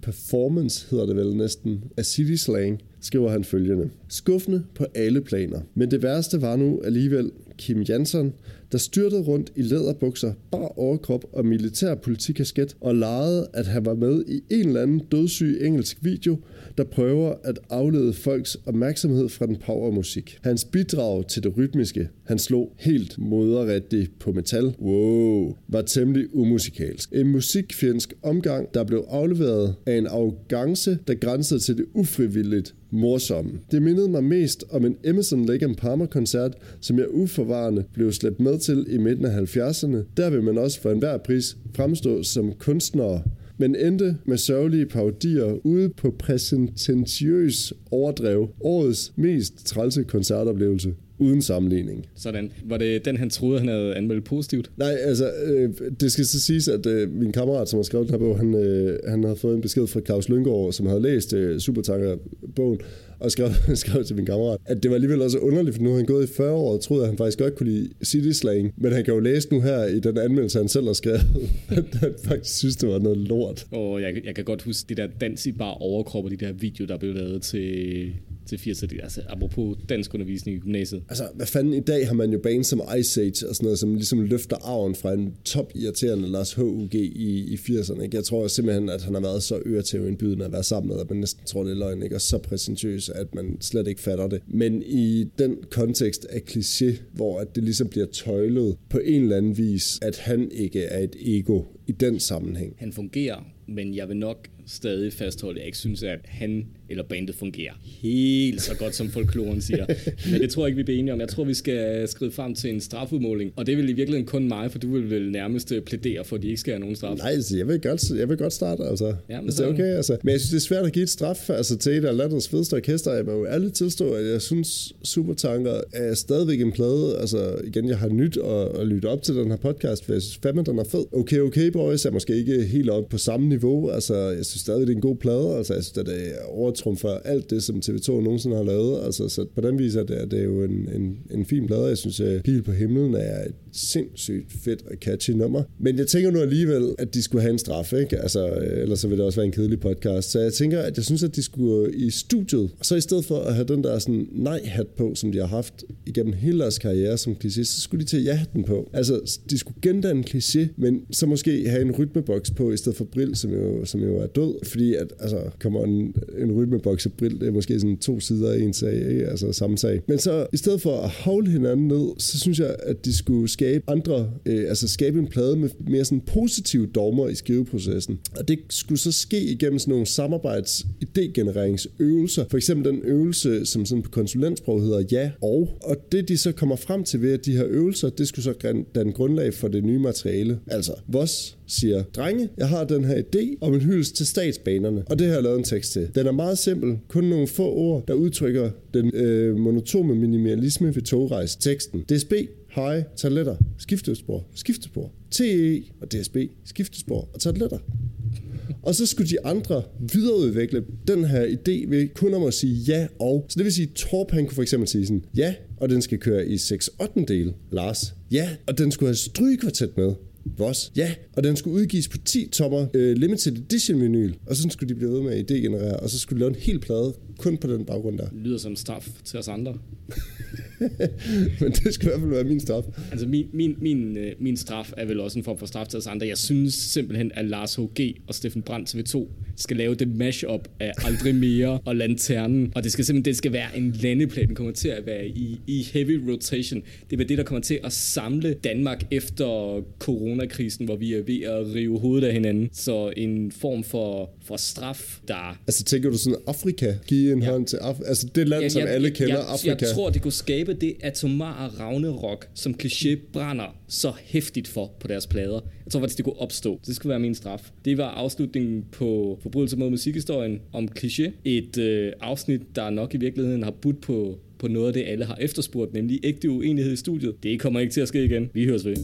S3: performance, hedder det vel næsten, af City Slang, skriver han følgende. Skuffende på alle planer. Men det værste var nu alligevel Kim Jansson, der styrtede rundt i læderbukser, bar overkrop og militær politikasket og legede, at han var med i en eller anden dødssyg engelsk video, der prøver at aflede folks opmærksomhed fra den powermusik. Hans bidrag til det rytmiske, han slog helt moderigtigt på metal, wow, var temmelig umusikalsk. En musikfjendsk omgang, der blev afleveret af en arrogance, der grænsede til det ufrivilligt morsomme. Det mindede mig mest om en Emerson Lake Palmer koncert, som jeg uforvarende blev slæbt med til i midten af 70'erne. Der vil man også for enhver pris fremstå som kunstner men endte med sørgelige parodier ude på præsententiøs overdrev. Årets mest trælse koncertoplevelse uden sammenligning.
S2: Sådan. Var det den, han troede, han havde anmeldt positivt?
S3: Nej, altså, øh, det skal så siges, at øh, min kammerat, som har skrevet den her bog, han, øh, han havde fået en besked fra Claus Lyngård, som havde læst øh, Supertanker-bogen, og skrev, skrev til min kammerat, at det var alligevel også underligt, for nu har han gået i 40 år og troede, at han faktisk godt kunne lide City Slang, men han kan jo læse nu her i den anmeldelse, han selv har skrevet, at han faktisk synes, det var noget lort.
S2: Og jeg, jeg kan godt huske de der dans i bare overkrop og de der video, der blev lavet til, til 80'erne. Altså, apropos dansk undervisning i gymnasiet.
S3: Altså, hvad fanden, i dag har man jo bands som Ice Age og sådan noget, som ligesom løfter arven fra en top irriterende Lars H.U.G. i, i 80'erne. Ikke? Jeg tror simpelthen, at han har været så øretævindbydende at være sammen med, at man næsten tror, det er løgn, ikke? og så præsentøs, at man slet ikke fatter det. Men i den kontekst af kliché, hvor at det ligesom bliver tøjlet på en eller anden vis, at han ikke er et ego i den sammenhæng.
S2: Han fungerer, men jeg vil nok stadig fastholde, at jeg ikke synes, at han eller bandet fungerer helt så godt, som folkloren siger. Men det tror jeg ikke, vi bliver enige om. Jeg tror, vi skal skrive frem til en strafudmåling. Og det vil i virkeligheden kun mig, for du vil vel nærmest plædere for, at de ikke skal have nogen straf.
S3: Nej, altså, jeg vil godt, jeg vil godt starte, altså.
S2: Ja, men
S3: hvis det er okay, altså. Men jeg synes, det er svært at give et straf altså, til et af landets fedeste orkester. Jeg må jo ærligt tilstå, at jeg synes, Supertanker er stadigvæk en plade. Altså, igen, jeg har nyt at, at lytte op til den her podcast, for jeg synes fandme, den er fed. Okay, okay, boys er måske ikke helt op på samme niveau. Altså, jeg synes stadig, det er en god plade. Altså, jeg synes, det overtrumfer alt det, som TV2 nogensinde har lavet. Altså, så på den vis er det, er jo en, en, en fin plade. Jeg synes, at Pil på himlen er et sindssygt fedt og catchy nummer. Men jeg tænker nu alligevel, at de skulle have en straf, ikke? Altså, øh, ellers så vil det også være en kedelig podcast. Så jeg tænker, at jeg synes, at de skulle i studiet, og så i stedet for at have den der sådan nej-hat på, som de har haft igennem hele deres karriere som kliché, så skulle de tage ja-hatten på. Altså, de skulle gendanne en kliché, men så måske have en rytmeboks på, i stedet for Brill, som jo, som jo er død. Fordi at, altså, kommer en, en rytmeboks og Brill, det er måske sådan to sider af en sag, ikke? altså samme sag. Men så i stedet for at holde hinanden ned, så synes jeg, at de skulle skabe andre, øh, altså skabe en plade med mere sådan positive dogmer i skriveprocessen. Og det skulle så ske igennem sådan nogle samarbejds idégenereringsøvelser. For eksempel den øvelse, som sådan på konsulentsprog hedder ja og. Og det de så kommer frem til ved at de her øvelser, det skulle så danne grundlag for det nye materiale. Altså, Voss siger, drenge, jeg har den her idé om en hyldest til statsbanerne, og det har jeg lavet en tekst til. Den er meget simpel, kun nogle få ord, der udtrykker den øh, monotome minimalisme ved togrejs teksten. DSB, hej, toiletter, skiftespor, skiftespor, TE og DSB, skiftespor og toiletter. Og så skulle de andre videreudvikle den her idé ved kun om at sige ja og. Så det vil sige, Torp han kunne for eksempel sige sådan, ja, og den skal køre i 6 8 del, Lars. Ja, og den skulle have strygekvartet med. Voss. Ja, og den skulle udgives på 10 tommer øh, limited edition vinyl, og så skulle de blive ved med at idégenerere, og så skulle de lave en hel plade kun på den baggrund der.
S2: Det lyder som straf til os andre.
S3: Men det skal i hvert fald være min straf.
S2: Altså min, min, min, øh, min straf er vel også en form for straf til os andre. Jeg synes simpelthen, at Lars H.G. og Steffen Brandt TV2 skal lave det mashup af Aldrig Mere og Lanternen. Og det skal simpelthen det skal være en landeplan. Den kommer til at være i, i heavy rotation. Det er det, der kommer til at samle Danmark efter coronakrisen, hvor vi er ved at rive hovedet af hinanden. Så en form for, for straf, der...
S3: Altså tænker du sådan Afrika? Give en ja. hånd til Afrika? Altså det land, ja, som jeg, alle kender,
S2: jeg,
S3: Afrika.
S2: Jeg tror, det kunne skabe det atomare Ragnarok, som kliché brænder så hæftigt for på deres plader. Jeg tror faktisk, det kunne opstå. Det skulle være min straf. Det var afslutningen på Forbrydelse mod musikhistorien om kliché. Et øh, afsnit, der nok i virkeligheden har budt på på noget af det, alle har efterspurgt, nemlig ægte uenighed i studiet. Det kommer ikke til at ske igen. Vi høres ved.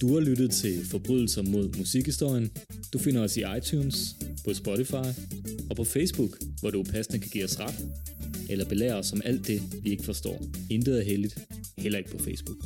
S2: Du har lyttet til Forbrydelser mod musikhistorien. Du finder os i iTunes, på Spotify og på Facebook, hvor du passende kan give os ret, eller belære os om alt det, vi ikke forstår. Intet er heldigt, heller ikke på Facebook.